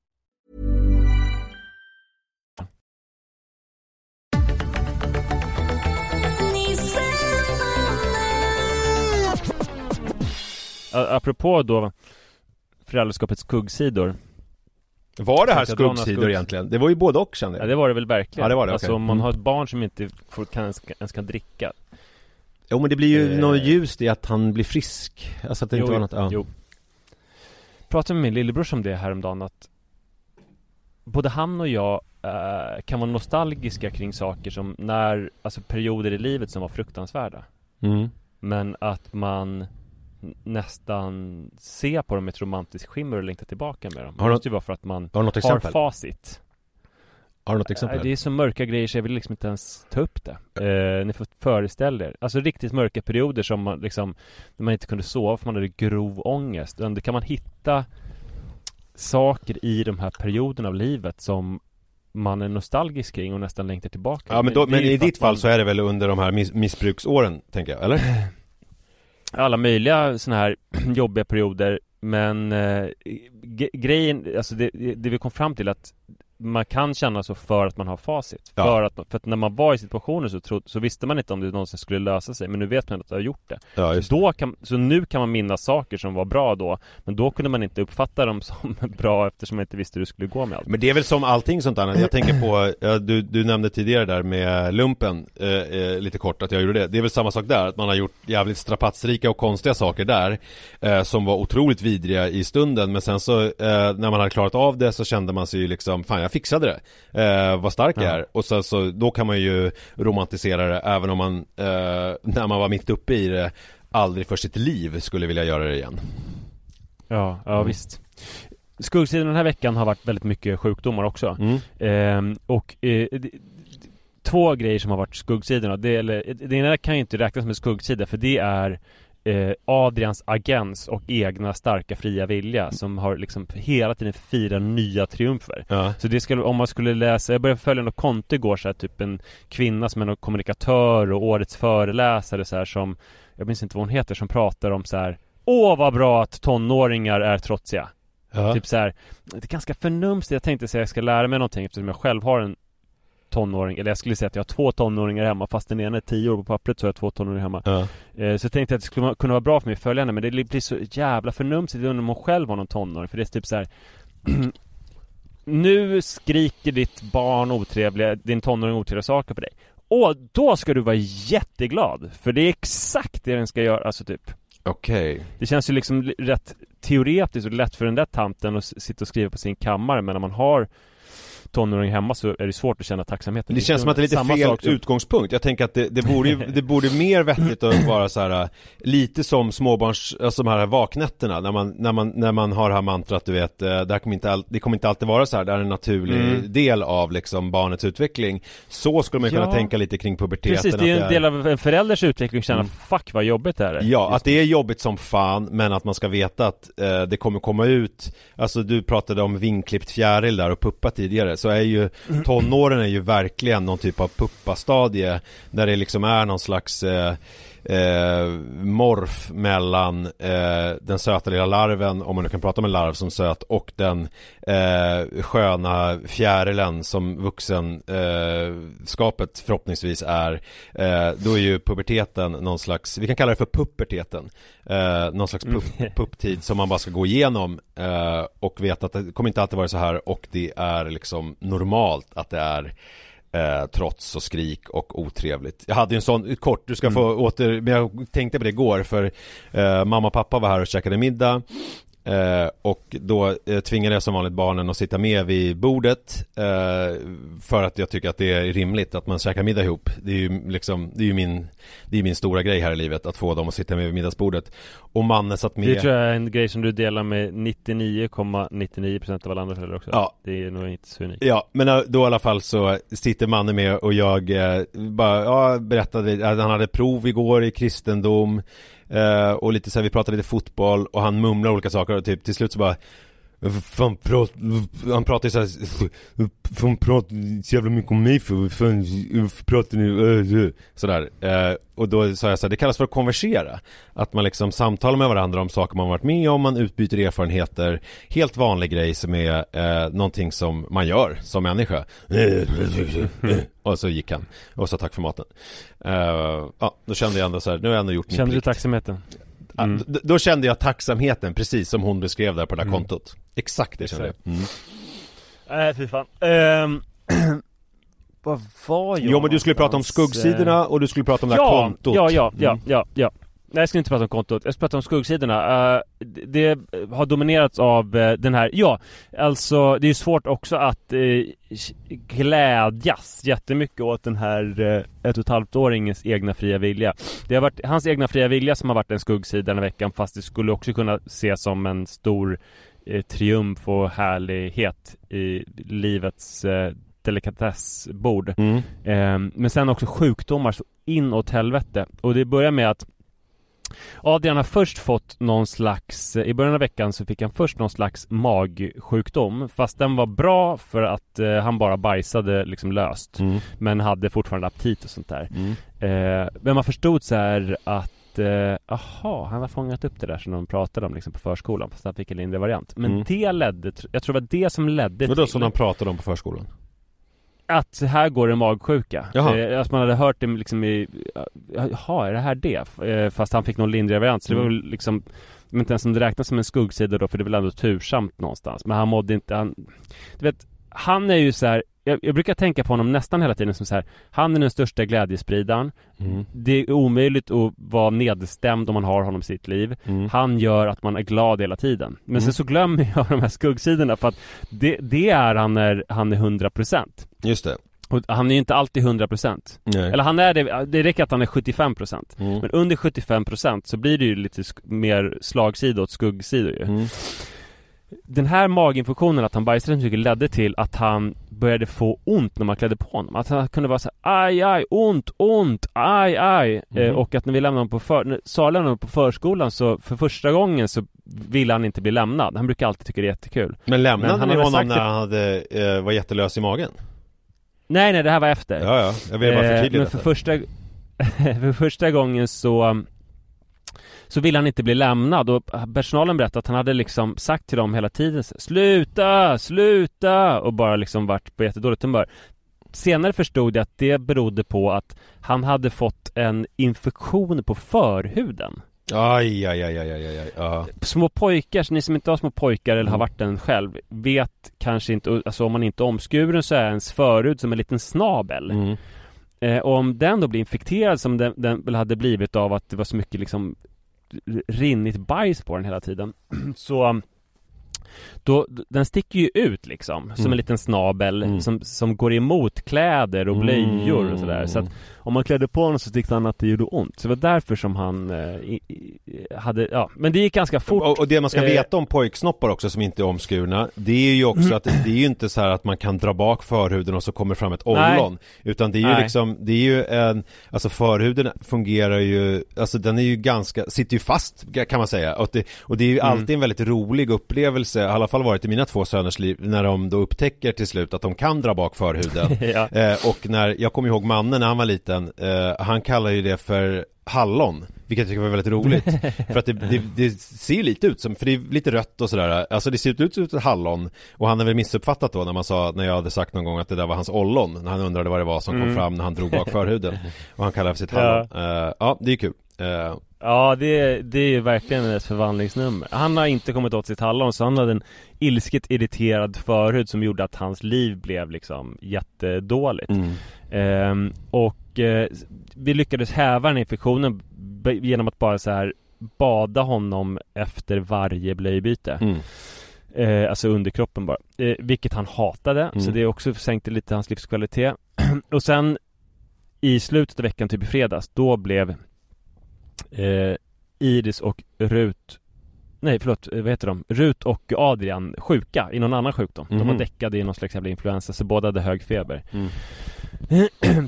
Apropå då föräldraskapets skuggsidor Var det här skuggsidor skuggs- egentligen? Det var ju både och kände Ja jag det var det väl verkligen Ja, det var det, Alltså om man Mm. har ett barn som inte får, kan, ens, kan dricka Jo men det blir ju Eh. något ljust i att han blir frisk Alltså att det inte Jo, var något, ja. jo. Pratade med min lillebror om det häromdagen att Både han och jag eh, kan vara nostalgiska kring saker som när, alltså perioder i livet som var fruktansvärda Mm. Men att man nästan ser på dem med ett romantiskt skimmer och längtar tillbaka med dem. Har Det du- måste ju vara för att man Har något har exempel? facit. Har du något exempel? Nej, Det är så mörka grejer så jag vill liksom inte ens ta upp det. Eh, Ni får föreställa er. Alltså riktigt mörka perioder som man liksom När man inte kunde sova för man hade grov ångest. Då kan man hitta Saker i de här perioderna av livet som Man är nostalgisk kring och nästan längtar tillbaka Ja men, då, det men i ditt fall man- så är det väl under de här miss- missbruksåren, tänker jag, eller? [clears throat] alla möjliga sådana här [clears throat] jobbiga perioder Men eh, grejen, alltså det, det vi kom fram till att man kan känna så för att man har facit. Ja. För, att, för att när man var i situationen så, tro, så visste man inte om det någonsin skulle lösa sig. Men nu vet man att det har gjort det. Ja, så, då kan, så nu kan man minnas saker som var bra då. Men då kunde man inte uppfatta dem [laughs] som bra eftersom man inte visste hur det skulle gå med allt. Men det är väl som allting sånt där, jag tänker på, ja, du, du nämnde tidigare där med lumpen, eh, eh, lite kort att jag gjorde det Det är väl samma sak där, att man har gjort jävligt strapatsrika och konstiga saker där eh, Som var otroligt vidriga i stunden, men sen så eh, när man hade klarat av det så kände man sig ju liksom, fan jag fixade det eh, Vad stark jag Ja. är, och sen så, då kan man ju romantisera det även om man, eh, när man var mitt uppe i det Aldrig för sitt liv skulle vilja göra det igen Ja, ja Mm. visst. Skuggsidan den här veckan har varit väldigt mycket sjukdomar också. mm. Ehm, och eh, två grejer som har varit skuggsidorna. Det, eller, det ena kan ju inte räknas som en skuggsida för det är eh, Adrians agens och egna starka fria vilja som har liksom hela tiden firat nya triumfer. Ja, Så det skulle, om man skulle läsa, jag började följa något konto igår så här, typ en kvinna som är någon kommunikatör och årets föreläsare så här som Jag minns inte vad hon heter som pratar om så här Åh vad bra att tonåringar är trotsiga ja. Typ så här, det är ganska förnumstigt. Jag tänkte säga jag ska lära mig någonting eftersom jag själv har en tonåring, eller jag skulle säga att jag har två tonåringar hemma fast den ena är tio år på pappret så har jag två tonåringar hemma. ja. Eh, så jag tänkte att det skulle kunna vara bra för mig att följa henne men det blir så jävla förnumstigt om hon själv har någon tonåring för det är typ så här. [clears throat] Nu skriker ditt barn otrevliga, din tonåring otrevliga saker på dig. Och då ska du vara jätteglad! För det är exakt det den ska göra, alltså typ. Okej Det känns ju liksom li- rätt teoretiskt och lätt för den där tanten att sitta och skriva på sin kammare men när man har tonåring hemma så är det svårt att känna tacksamheten. Det känns som att det är lite Samma fel utgångspunkt. Jag tänker att det, det borde ju, [laughs] det borde mer vettigt att vara så här lite som småbarns, alltså de här vaknätterna när man, när man, när man har det här mantrat du vet, eh, det, här kommer inte all, det kommer inte alltid vara så här, det är en naturlig Mm. del av liksom barnets utveckling. Så skulle man ju kunna Ja. tänka lite kring puberteten. Precis, det är en del av en förälders utveckling känna Mm. fuck vad jobbigt det här är. Ja, Just att det är jobbigt som fan men att man ska veta att eh, det kommer komma ut Alltså du pratade om vingklippt fjäril där och puppa tidigare så är ju tonåren är ju verkligen någon typ av puppastadie Där det liksom är någon slags eh, eh, morf mellan eh, den söta lilla larven, om man nu kan prata om en larv som söt och den eh, sköna fjärilen som vuxen eh, skapet förhoppningsvis är eh, Då är ju puberteten någon slags, vi kan kalla det för pupperteten eh, Någon slags Mm. [laughs] pupptid som man bara ska gå igenom och veta att det kommer inte alltid vara så här och det är liksom normalt att det är Eh, trots och skrik och otrevligt. Jag hade en sån, kort, du ska få åter, men jag tänkte på det igår för eh, mamma och pappa var här och käkade middag eh, och då eh, tvingade jag som vanligt barnen att sitta med vid bordet eh, för att jag tycker att det är rimligt att man käkar middag ihop. Det är ju liksom, det är ju min, det är min stora grej här i livet att få dem att sitta med vid middagsbordet. Och mannen satt med Det tror jag är en grej som du delar med 99,99% av alla andra föräldrar också. Ja. Det är nog inte så unikt. Ja, men eh, då i alla fall så sitter mannen med och jag bara, ja, berättade att han hade prov igår i kristendom Eh, och lite så här, vi pratar lite fotboll och han mumlar olika saker och typ till slut så bara Fan, prat, han pratar ju såhär Fan pratar så jävla mycket om mig för, fan, pratar ni, äh, sådär. Eh, Och då sa jag såhär, det kallas för att konversera. Att man liksom samtalar med varandra om saker man varit med om, man utbyter erfarenheter. Helt vanlig grej som är eh, någonting som man gör som människa. Och så gick han. Och sa tack för maten. Eh, Ja, då kände jag ändå såhär, nu har jag ändå gjort min Kände du tacksamheten? Ja, Mm. Då kände jag tacksamheten precis som hon beskrev där på det där Mm. kontot Exakt det kände jag mm. Nej fy fan Ehm, [clears throat] Vad var jag Jo men du skulle prata om skuggsidorna och du skulle prata om det här ja, kontot Ja, ja, ja, Mm. ja, ja Nej jag ska inte prata om kontot, jag ska prata om skuggsidorna uh, Det har dominerats av eh, den här, ja Alltså det är svårt också att uh, glädjas jättemycket åt den här uh, ett och ett halvt åringens egna fria vilja Det har varit hans egna fria vilja som har varit en skuggsida den här veckan fast det skulle också kunna ses som en stor eh, triumf och härlighet i livets eh, delikatessbord Mm. Ehm, men sen också sjukdomar så inåt helvete. Och det börjar med att Adrian har först fått någon slags, i början av veckan så fick han först någon slags magsjukdom Fast den var bra för att eh, han bara bajsade liksom löst Mm. Men hade fortfarande aptit och sånt där Mm. eh, Men man förstod så här att eh, Aha, han har fångat upp det där som de pratade om liksom på förskolan Fast han fick en lindrig variant Men Mm. det ledde, jag tror det var det som ledde Vadå till som de pratade om på förskolan? Att här går det magsjuka. Jaha. Eh, att man hade hört det liksom i, jaha, är det här det? Eh, fast han fick någon lindrigare variant. Så det var Mm. väl liksom, jag vet inte ens om det räknas som en skuggsida då, för det är väl ändå tursamt någonstans. Men han mådde inte, han, du vet, han är ju så här. Jag, jag brukar tänka på honom nästan hela tiden som så här. Han är den största glädjespridaren. Mm. Det är omöjligt att vara nedstämd om man har honom i sitt liv. Mm. Han gör att man är glad hela tiden. Men Mm. sen så glömmer jag [laughs] de här skuggsidorna för att det, det är han när han är 100%. Just det Och han är ju inte alltid 100% Nej. Eller han är det, det räcker att han är 75% Mm. Men under 75% så blir det ju lite sk- mer slagsida åt skuggsidor ju Mm. Den här maginfektionen, att han bajsade så mycket ledde till att han började få ont när man klädde på honom. Att han kunde vara så här, aj aj, ont, ont, aj aj. Eh, Mhm. Och att när vi lämnade honom på för, när Sara lämnade honom på förskolan så för första gången så ville han inte bli lämnad. Han brukar alltid tycka det är jättekul. Men lämnade Men han ni honom sagt när det- han hade, eh, var jättelös i magen? Nej nej, det här var efter. Ja ja, jag vill bara Eh, förtydliga Men för detta. första, [laughs] för första gången så Så ville han inte bli lämnad och personalen berättade att han hade liksom sagt till dem hela tiden Sluta! Sluta! Och bara liksom varit på jättedåligt humör Senare förstod jag att det berodde på att han hade fått en infektion på förhuden Aj, aj, aj, aj, aj, aj, aj. Små pojkar, så ni som inte har små pojkar eller har Mm. varit en själv Vet kanske inte, alltså om man inte är omskuren så är ens förhud som en liten snabel Mm. Eh, och om den då blir infekterad som den, den väl hade blivit av att det var så mycket liksom rinnigt bajs på den hela tiden. [clears throat] Så då, den sticker ju ut liksom som Mm. en liten snabel Mm. som, som går emot kläder och blöjor och sådär Så att om man klädde på honom så tyckte han att det gjorde ont Så det var därför som han eh, i, i, hade, ja men det gick ganska fort Och, och det man ska Eh. veta om pojksnoppar också som inte är omskurna Det är ju också att det är ju inte så här att man kan dra bak förhuden och så kommer fram ett ollon Utan det är ju Nej. liksom, det är ju en Alltså förhuden fungerar ju Alltså den är ju ganska, sitter ju fast kan man säga Och det, och det är ju Mm. alltid en väldigt rolig upplevelse I alla fall varit i mina två söners liv När de då upptäcker till slut att de kan dra bak förhuden. [laughs] Ja. Eh, och när, jag kommer ihåg mannen när han var liten, eh, han kallar ju det för hallon Vilket jag tycker var väldigt roligt. [laughs] För att det, det, det ser lite ut som, för det är lite rött och sådär. Alltså det ser ut som ett hallon. Och han har väl missuppfattat då när man sa, när jag hade sagt någon gång att det där var hans ollon. När han undrade vad det var som kom Mm. fram när han drog bak förhuden. [laughs] Och han kallar det för sitt hallon. Ja, ja det är kul. Eh, Ja, det, det är ju verkligen ett förvandlingsnummer. Han har inte kommit åt sitt hallon, så han hade en ilsket irriterad förhud som gjorde att hans liv blev liksom jättedåligt. mm. Ehm, och eh, vi lyckades häva den infektionen genom att bara så här bada honom efter varje blöjbyte. Mm. Eh, alltså underkroppen bara. Eh, vilket han hatade, så Mm. det också sänkte lite hans livskvalitet. [clears throat] och sen i slutet av veckan, typ i fredags, då blev eh, Iris och Rut Nej förlåt, eh, vad heter de? Rut och Adrian sjuka i någon annan sjukdom. De var Mhm. däckade i någon slags jävla influensa så båda hade hög feber. Mm.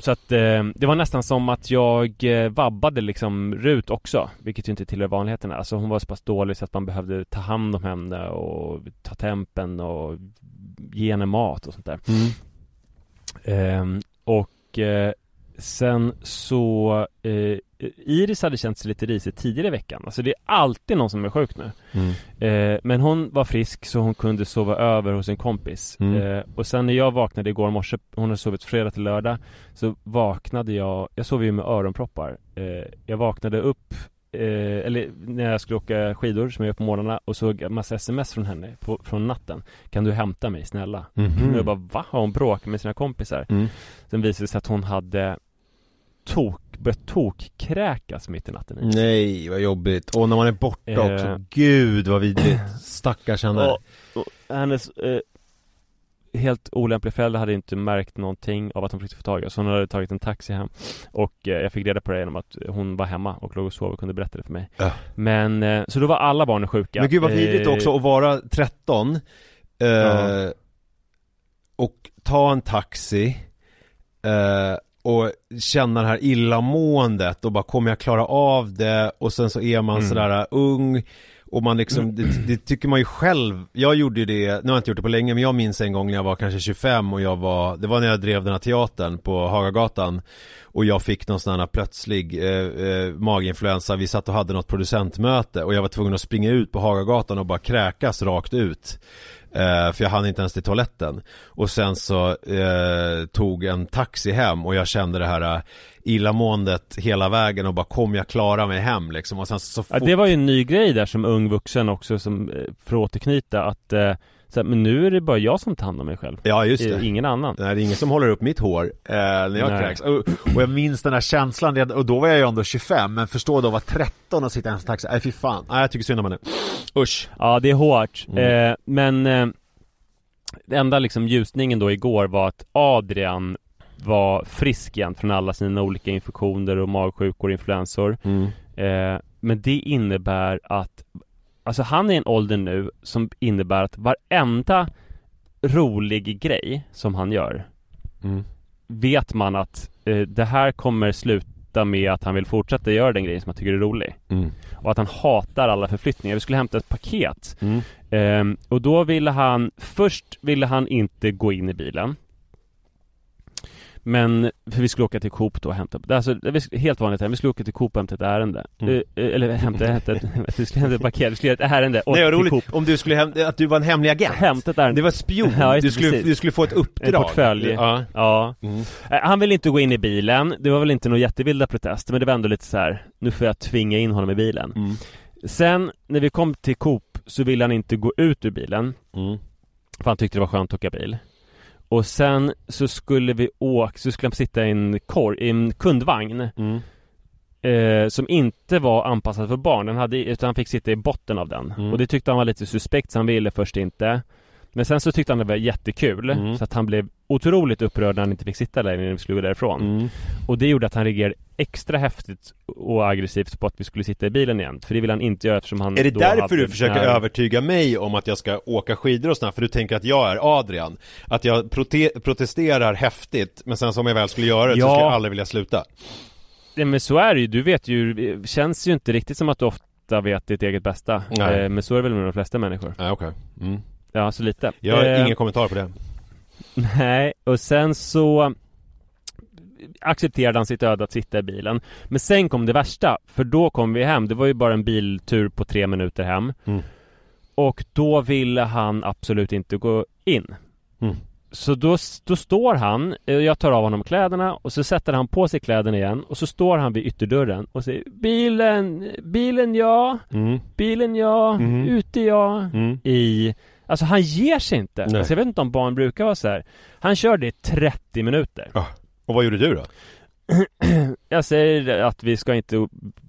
[clears throat] Så att eh, det var nästan som att jag eh, vabbade liksom Rut också Vilket ju inte tillhör vanligheterna Alltså hon var så pass dålig så att man behövde ta hand om henne och ta tempen och ge henne mat och sånt där Mm. Ehm, Och eh, sen så eh, Iris hade känt sig lite risig tidigare i veckan Alltså det är alltid någon som är sjuk nu Mm. Eh, men hon var frisk så hon kunde sova över hos en kompis Mm. eh, Och sen när jag vaknade igår morse, hon hade sovit fredag till lördag Så vaknade jag, jag sov ju med öronproppar eh, Jag vaknade upp eh, Eller när jag skulle åka skidor som jag gör på morgnarna Och såg massa sms från henne på, från natten Kan du hämta mig snälla? Mhm. Och jag bara va? Har hon bråkat med sina kompisar? Mm. Sen visade det sig att hon hade tok, börjat tokkräkas mitt i natten. Nej, vad jobbigt. Och när man är borta Eh. också. Gud vad vidrigt. Stackars henne. Och, och hennes eh, helt olämpliga föräldrar hade inte märkt någonting av att hon försökte få tag i oss. Hon hade tagit en taxi hem och eh, jag fick reda på det genom att hon var hemma och låg och sov och kunde berätta det för mig. Ja. Men, eh, så då var alla barnen sjuka. Men gud vad vidrigt Eh, också att vara 13 eh, Ja. Och ta en taxi eh, Och känna det här illamåendet och bara kommer jag klara av det? Och sen så är man Mm. sådär ung Och man liksom, det, det tycker man ju själv Jag gjorde ju det, nu har jag inte gjort det på länge Men jag minns en gång när jag var kanske 25 och jag var Det var när jag drev den här teatern på Hagagatan Och jag fick någon sån här plötslig eh, eh, maginfluensa Vi satt och hade något producentmöte och jag var tvungen att springa ut på Hagagatan och bara kräkas rakt ut Eh, för jag hann inte ens till toaletten. Och sen så eh, tog en taxi hem och jag kände det här eh, illamåendet hela vägen och bara kom jag klara mig hem liksom? Och sen så Ja, fort det var ju en ny grej där som ung vuxen också som, eh, för att återknyta att eh, här, men nu är det bara jag som tar hand om mig själv. Ja just det Ingen annan. Nej det är ingen som håller upp mitt hår eh, när jag Nej. kräks och, och jag minns den här känslan, och då var jag ju ändå 25 Men förstå då att vara 13 och sitta i en taxi, nej fy fan, nej jag tycker synd om henne Usch Ja, det är hårt. Mm. Eh, men eh, det enda liksom ljusningen då igår var att Adrian var frisk igen från alla sina olika infektioner och magsjukor och influensor. mm. Eh, men det innebär att Alltså han är i en ålder nu som innebär att varenda rolig grej som han gör Mm. vet man att eh, det här kommer sluta med att han vill fortsätta göra den grejen som han tycker är rolig. Mm. Och att han hatar alla förflyttningar. Vi skulle hämta ett paket. Mm. Ehm, och då ville han, först ville han inte gå in i bilen. Men, för vi skulle åka till Coop då och hämta, det är alltså, det är helt vanligt här, vi skulle åka till Coop och hämta ett ärende. Mm. Eh, eller hämta, hämta, ett, [laughs] vi skulle hämta ett paket, vi skulle göra ett ärende och Nej till roligt, Coop. om du skulle häm- att du var en hemlig agent Hämta ett ärende. Det var spion, [laughs] Ja, du, skulle, precis. du skulle få ett uppdrag En portfölj. Ja, Ja. mm. Eh, Han ville inte gå in i bilen, det var väl inte några jättevilda protester men det var ändå lite så här. nu får jag tvinga in honom i bilen. Mm. Sen när vi kom till Coop så ville han inte gå ut ur bilen Mm. För han tyckte det var skönt att åka bil Och sen så skulle vi åka, så skulle han sitta i en, kor, i en kundvagn Mm. eh, Som inte var anpassad för barn, den hade, utan han fick sitta i botten av den Mm. Och det tyckte han var lite suspekt så han ville först inte Men sen så tyckte han det var jättekul Mm. Så att han blev otroligt upprörd när han inte fick sitta där när vi skulle gå därifrån Mm. Och det gjorde att han reagerade extra häftigt och aggressivt på att vi skulle sitta i bilen igen För det ville han inte göra eftersom han Är det därför du försöker här- övertyga mig om att jag ska åka skidor och sånt här? För du tänker att jag är Adrian? Att jag prote- protesterar häftigt, men sen som jag väl skulle göra det så Ja. skulle jag aldrig vilja sluta Nej men så är det ju, du vet ju, det känns ju inte riktigt som att du ofta vet ditt eget bästa Nej. eh, Men så är det väl med de flesta människor Nej okej mm. Ja, så lite Jag har Eh, ingen kommentar på det Nej, och sen så accepterade han sitt öde att sitta i bilen Men sen kom det värsta, för då kom vi hem, det var ju bara en biltur på tre minuter hem Mm. Och då ville han absolut inte gå in Mm. Så då, då står han, eh, jag tar av honom kläderna och så sätter han på sig kläderna igen och så står han vid ytterdörren och säger Bilen, bilen ja, mm. bilen ja, Mhm. ute ja Mm. i Alltså han ger sig inte. Alltså jag vet inte om barn brukar vara så här. Han körde i 30 minuter. Och vad gjorde du då? [clears throat] Jag säger att vi ska inte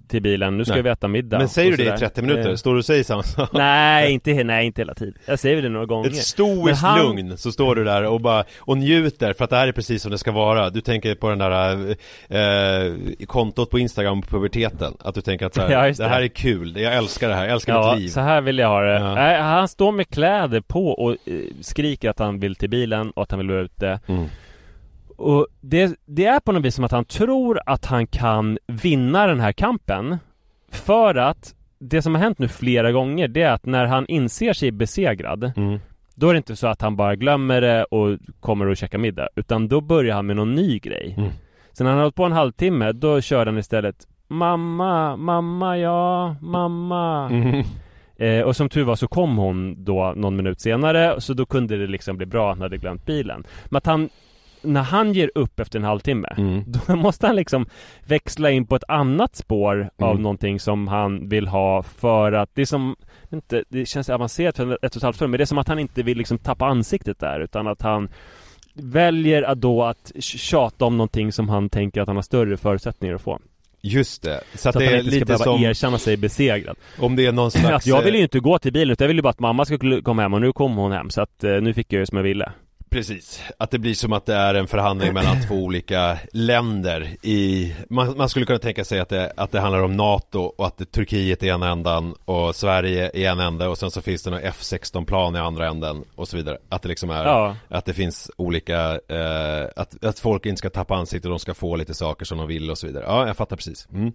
till bilen, nu ska Nej. vi äta middag. Men säger du det i sådär. 30 minuter? Eh, Står du och säger samma sak? Nej, [laughs] inte, nej, inte hela tiden. Jag säger det några gånger. Ett stoiskt han- lugn, så står du där och bara och njuter för att det här är precis som det ska vara Du tänker på den där eh, kontot på Instagram, puberteten Att du tänker att så här, [laughs] Ja, det. det. här är kul, jag älskar det här, jag älskar Ja, mitt liv så här vill jag ha det. Ja. Han står med kläder på och eh, skriker att han vill till bilen och att han vill vara ute. mm. Och det, det är på något vis som att han tror att han kan vinna den här kampen För att det som har hänt nu flera gånger det är att när han inser sig besegrad Mm. Då är det inte så att han bara glömmer det och kommer och käkar middag Utan då börjar han med någon ny grej Mm. Sen när han har hållit på en halvtimme då kör han istället Mamma, mamma, ja, mamma Mm. eh, Och som tur var så kom hon då någon minut senare Så då kunde det liksom bli bra att han hade glömt bilen Men att han När han ger upp efter en halvtimme Mm. [laughs] Då måste han liksom växla in på ett annat spår av Mm. någonting som han vill ha för att det är som inte, Det känns avancerat för ett och ett halvt år men det är som att han inte vill liksom tappa ansiktet där utan att han Väljer att då att tjata om någonting som han tänker att han har större förutsättningar att få Just det, så Så att att det han är inte ska lite behöva som erkänna sig besegrad om det är någon [laughs] slags Att jag vill eh, ju inte gå till bilen utan jag vill ju bara att mamma ska komma hem och nu kom hon hem så att eh, nu fick jag ju som jag ville Precis, att det blir som att det är en förhandling mellan två olika länder i man, man skulle kunna tänka sig att det, att det handlar om NATO och att det, Turkiet är ena ändan och Sverige i en ände och sen så finns det någon F16-plan i andra änden och så vidare Att det liksom är, Ja. att det finns olika, eh, att, att folk inte ska tappa ansiktet och de ska få lite saker som de vill och så vidare Ja, jag fattar precis mm.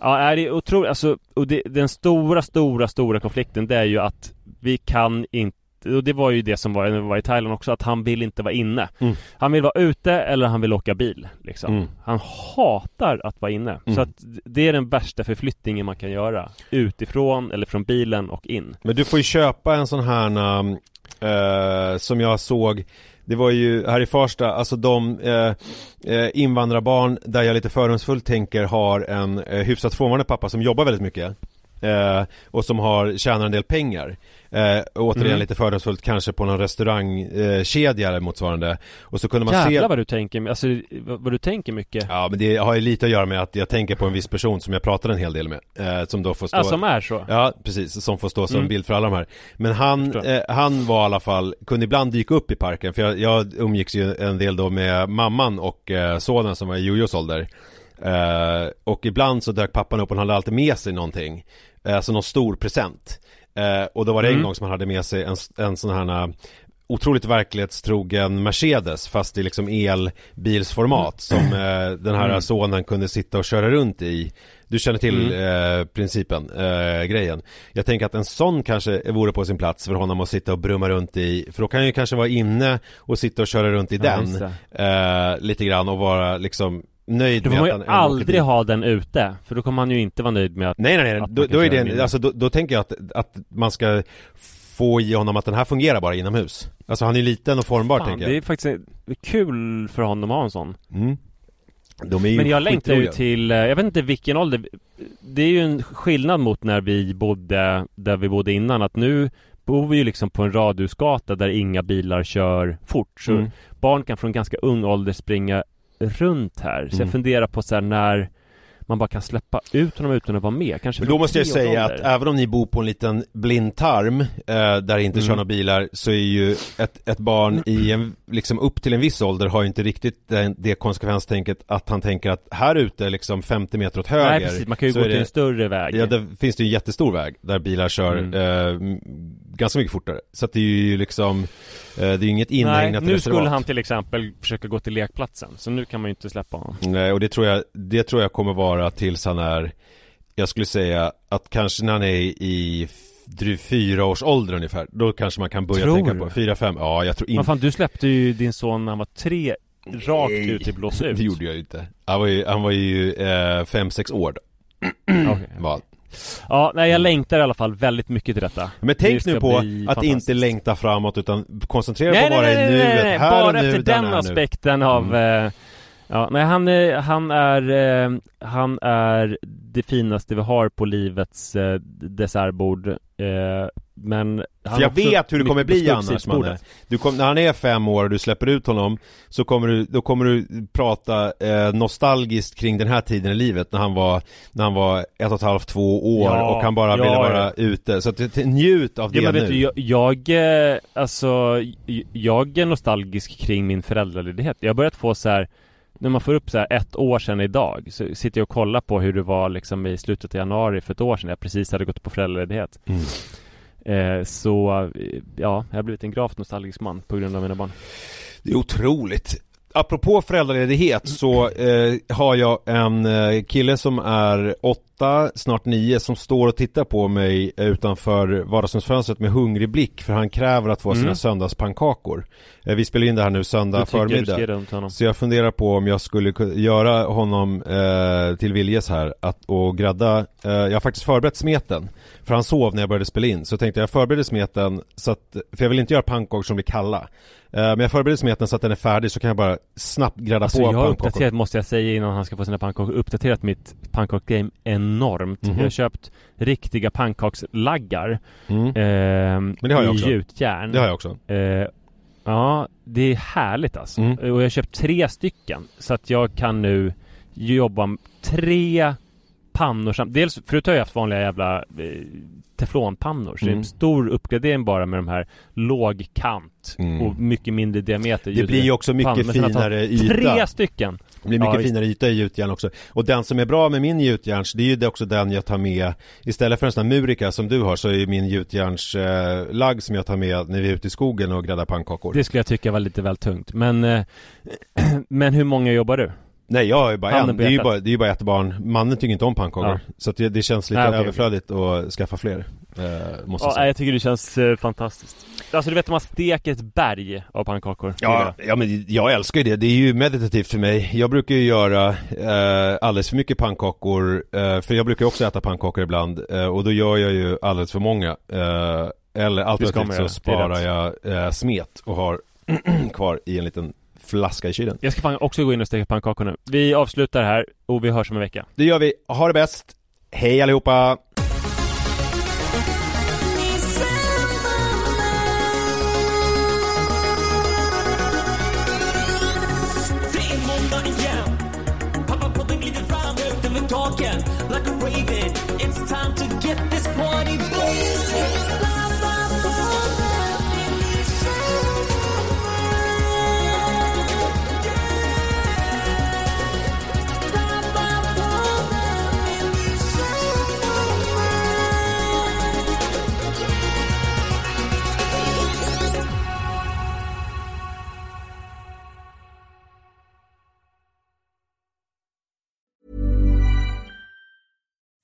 Ja, är det otroligt, alltså, och det, den stora, stora, stora konflikten det är ju att vi kan inte och det var ju det som var när vi var i Thailand också, att han vill inte vara inne. Mm. Han vill vara ute eller han vill åka bil. Liksom. Mm. Han hatar att vara inne. Mm. Så att det är den värsta förflyttningen man kan göra. Utifrån eller från bilen och in. Men du får ju köpa en sån här eh, som jag såg Det var ju här i Farsta, alltså de eh, eh, invandrarbarn där jag lite fördomsfullt tänker har en eh, hyfsat frånvarande pappa som jobbar väldigt mycket eh, Och som har, tjänar en del pengar eh, Återigen Mm. lite fördomsfullt kanske på någon restaurangkedja eh, eller motsvarande Och så kunde man Jävlar se vad du tänker, alltså vad, du tänker mycket. Ja men det har ju lite att göra med att jag tänker på en viss person som jag pratar en hel del med eh, Som då får stå Ja, som är så. Ja, precis, som får stå som Mm. bild för alla de här Men han, eh, han var i alla fall, kunde ibland dyka upp i parken För jag, jag umgicks ju en del då med mamman och eh, sonen som var i Jojos ålder eh, Och ibland så dök pappan upp och han hade alltid med sig någonting eh, Alltså någon stor present eh, Och då var det en Mm. gång som han hade med sig en, en sån här Otroligt verklighetstrogen Mercedes fast i liksom elbilsformat som eh, den här Mm. sonen kunde sitta och köra runt i. Du känner till eh, principen, eh, grejen. Jag tänker att en sån kanske vore på sin plats för honom att sitta och brumma runt i För då kan han ju kanske vara inne och sitta och köra runt i Ja, den eh, Lite grann och vara liksom nöjd med får att ju han ändå åker aldrig bil. ha den ute. För då kommer han ju inte vara nöjd med att Nej nej nej, att då, då är det, mindre. alltså då, då tänker jag att, att man ska få i honom att den här fungerar bara inomhus Alltså han är liten och formbar Fan, tänker det är jag faktiskt kul för honom att ha en sån. mm. De är ju Men jag längtar ju till, eh, jag vet inte vilken ålder Det är ju en skillnad mot när vi bodde där vi bodde innan att nu bor vi ju liksom på en radhusgata där inga bilar kör fort så Mm. barn kan från ganska ung ålder springa runt här Så Mm. jag funderar på så här när man bara kan släppa ut honom utan att vara med Kanske Men då måste jag säga att även om ni bor på en liten blindtarm eh, Där det inte Mm. kör några bilar Så är ju ett, ett barn i en, liksom upp till en viss ålder Har ju inte riktigt det, det konsekvenstänket Att han tänker att här ute liksom 50 meter åt höger Nej precis, man kan ju gå till det- en större väg Ja, det finns det ju en jättestor väg där bilar kör Mm. eh, ganska mycket fortare. Så att det är ju liksom, det är ju inget Nej, inhägnat nu reservat. skulle han till exempel försöka gå till lekplatsen Så nu kan man ju inte släppa honom Nej, och det tror jag, det tror jag kommer vara tills han är, jag skulle säga att kanske när han är i drygt fyra års ålder ungefär, då kanske man kan börja Tror tänka på, fyra, fem, ja jag tror Men inte fan du släppte ju din son när han var tre Rakt Nej, ut i blås ut Det gjorde jag ju inte. Han var ju, han var ju eh, fem, sex år då. [clears throat] Var. Ja, nej jag längtar i alla fall väldigt mycket till detta Men tänk nu på att inte längta framåt utan koncentrera dig på bara i nuet, nej, nej. här bara och nu, efter där den är nu. aspekten av eh, Ja, nej han är, han är, eh, han är det finaste vi har på livets eh, dessertbord eh, Men han För jag vet hur det kommer bli annars. Manne. du kom, När han är fem år och du släpper ut honom Så kommer du, då kommer du prata eh, nostalgiskt kring den här tiden i livet När han var, när han var ett och ett halvt, två år Ja, och han bara ja, ville vara ja. ute Så att, njut av det Ja men vet nu du, jag, jag, eh, alltså, jag är nostalgisk kring min föräldraledighet Jag har börjat få så här när man får upp så här ett år sedan idag så sitter jag och kollar på hur det var liksom i slutet av januari för ett år sedan jag precis hade gått på föräldraledighet. Mm. eh, Så, ja, jag har blivit en gravt nostalgisk man på grund av mina barn. Det är otroligt. Apropå föräldraledighet så eh, har jag en eh, kille som är åtta, snart nio, som står och tittar på mig utanför vardagsrumsfönstret med hungrig blick för han kräver att få Mm. sina söndagspannkakor. Eh, vi spelar in det här nu söndag förmiddag. Så jag funderar på om jag skulle ku- göra honom eh, till viljes här att, och grädda, eh, jag har faktiskt förberett smeten För han sov när jag började spela in, så tänkte jag förbereder smeten så att, för jag vill inte göra pannkakor som blir kalla eh, Men jag förbereder smeten så att den är färdig så kan jag bara snabbt grädda Alltså på jag har uppdaterat, måste jag säga innan han ska få sina pannkakor, uppdaterat mitt pannkakgame enormt. Mhm. Jag har köpt riktiga pannkakslaggar mm. ehm, Men det har jag i också. gjutjärn. Det har jag också Eh, ja, det är härligt alltså. Mm. Och jag har köpt tre stycken. Så att jag kan nu jobba med tre pannor samt. Dels, förut har jag haft vanliga jävla eh, teflonpannor. Så det är Mm. en stor uppgradering bara med de här låg kant Mm. och mycket mindre diameter. Det blir ju också mycket finare yta Tre stycken! Det blir mycket Ja, finare yta i gjutjärn också Och den som är bra med min gjutjärns Det är ju också den jag tar med Istället för en sån här murika som du har Så är ju min gjutjärns eh, som jag tar med När vi är ute i skogen och gräddar pannkakor Det skulle jag tycka var lite väl tungt. Men, eh, [clears throat] men hur många jobbar du? Nej jag har ju bara en. Det är ju bara, det är ju bara ett barn Mannen tycker inte om pannkakor. Ja. Så att det, det känns lite Nej, okej, överflödigt att skaffa fler eh, Måste jag Ja, säga jag tycker det känns eh, fantastiskt. Alltså du vet man steker ett berg av pannkakor. Ja, ja men jag älskar ju det, det är ju meditativt för mig. Jag brukar ju göra eh, alldeles för mycket pannkakor eh, För jag brukar också äta pannkakor ibland eh, Och då gör jag ju alldeles för många eh, Eller alternativt så sparar jag eh, smet och har [clears throat] kvar i en liten flaska i kylen Jag ska fan också gå in och steka pannkakor nu. Vi avslutar här och vi hörs om en vecka. Det gör vi, ha det bäst Hej allihopa!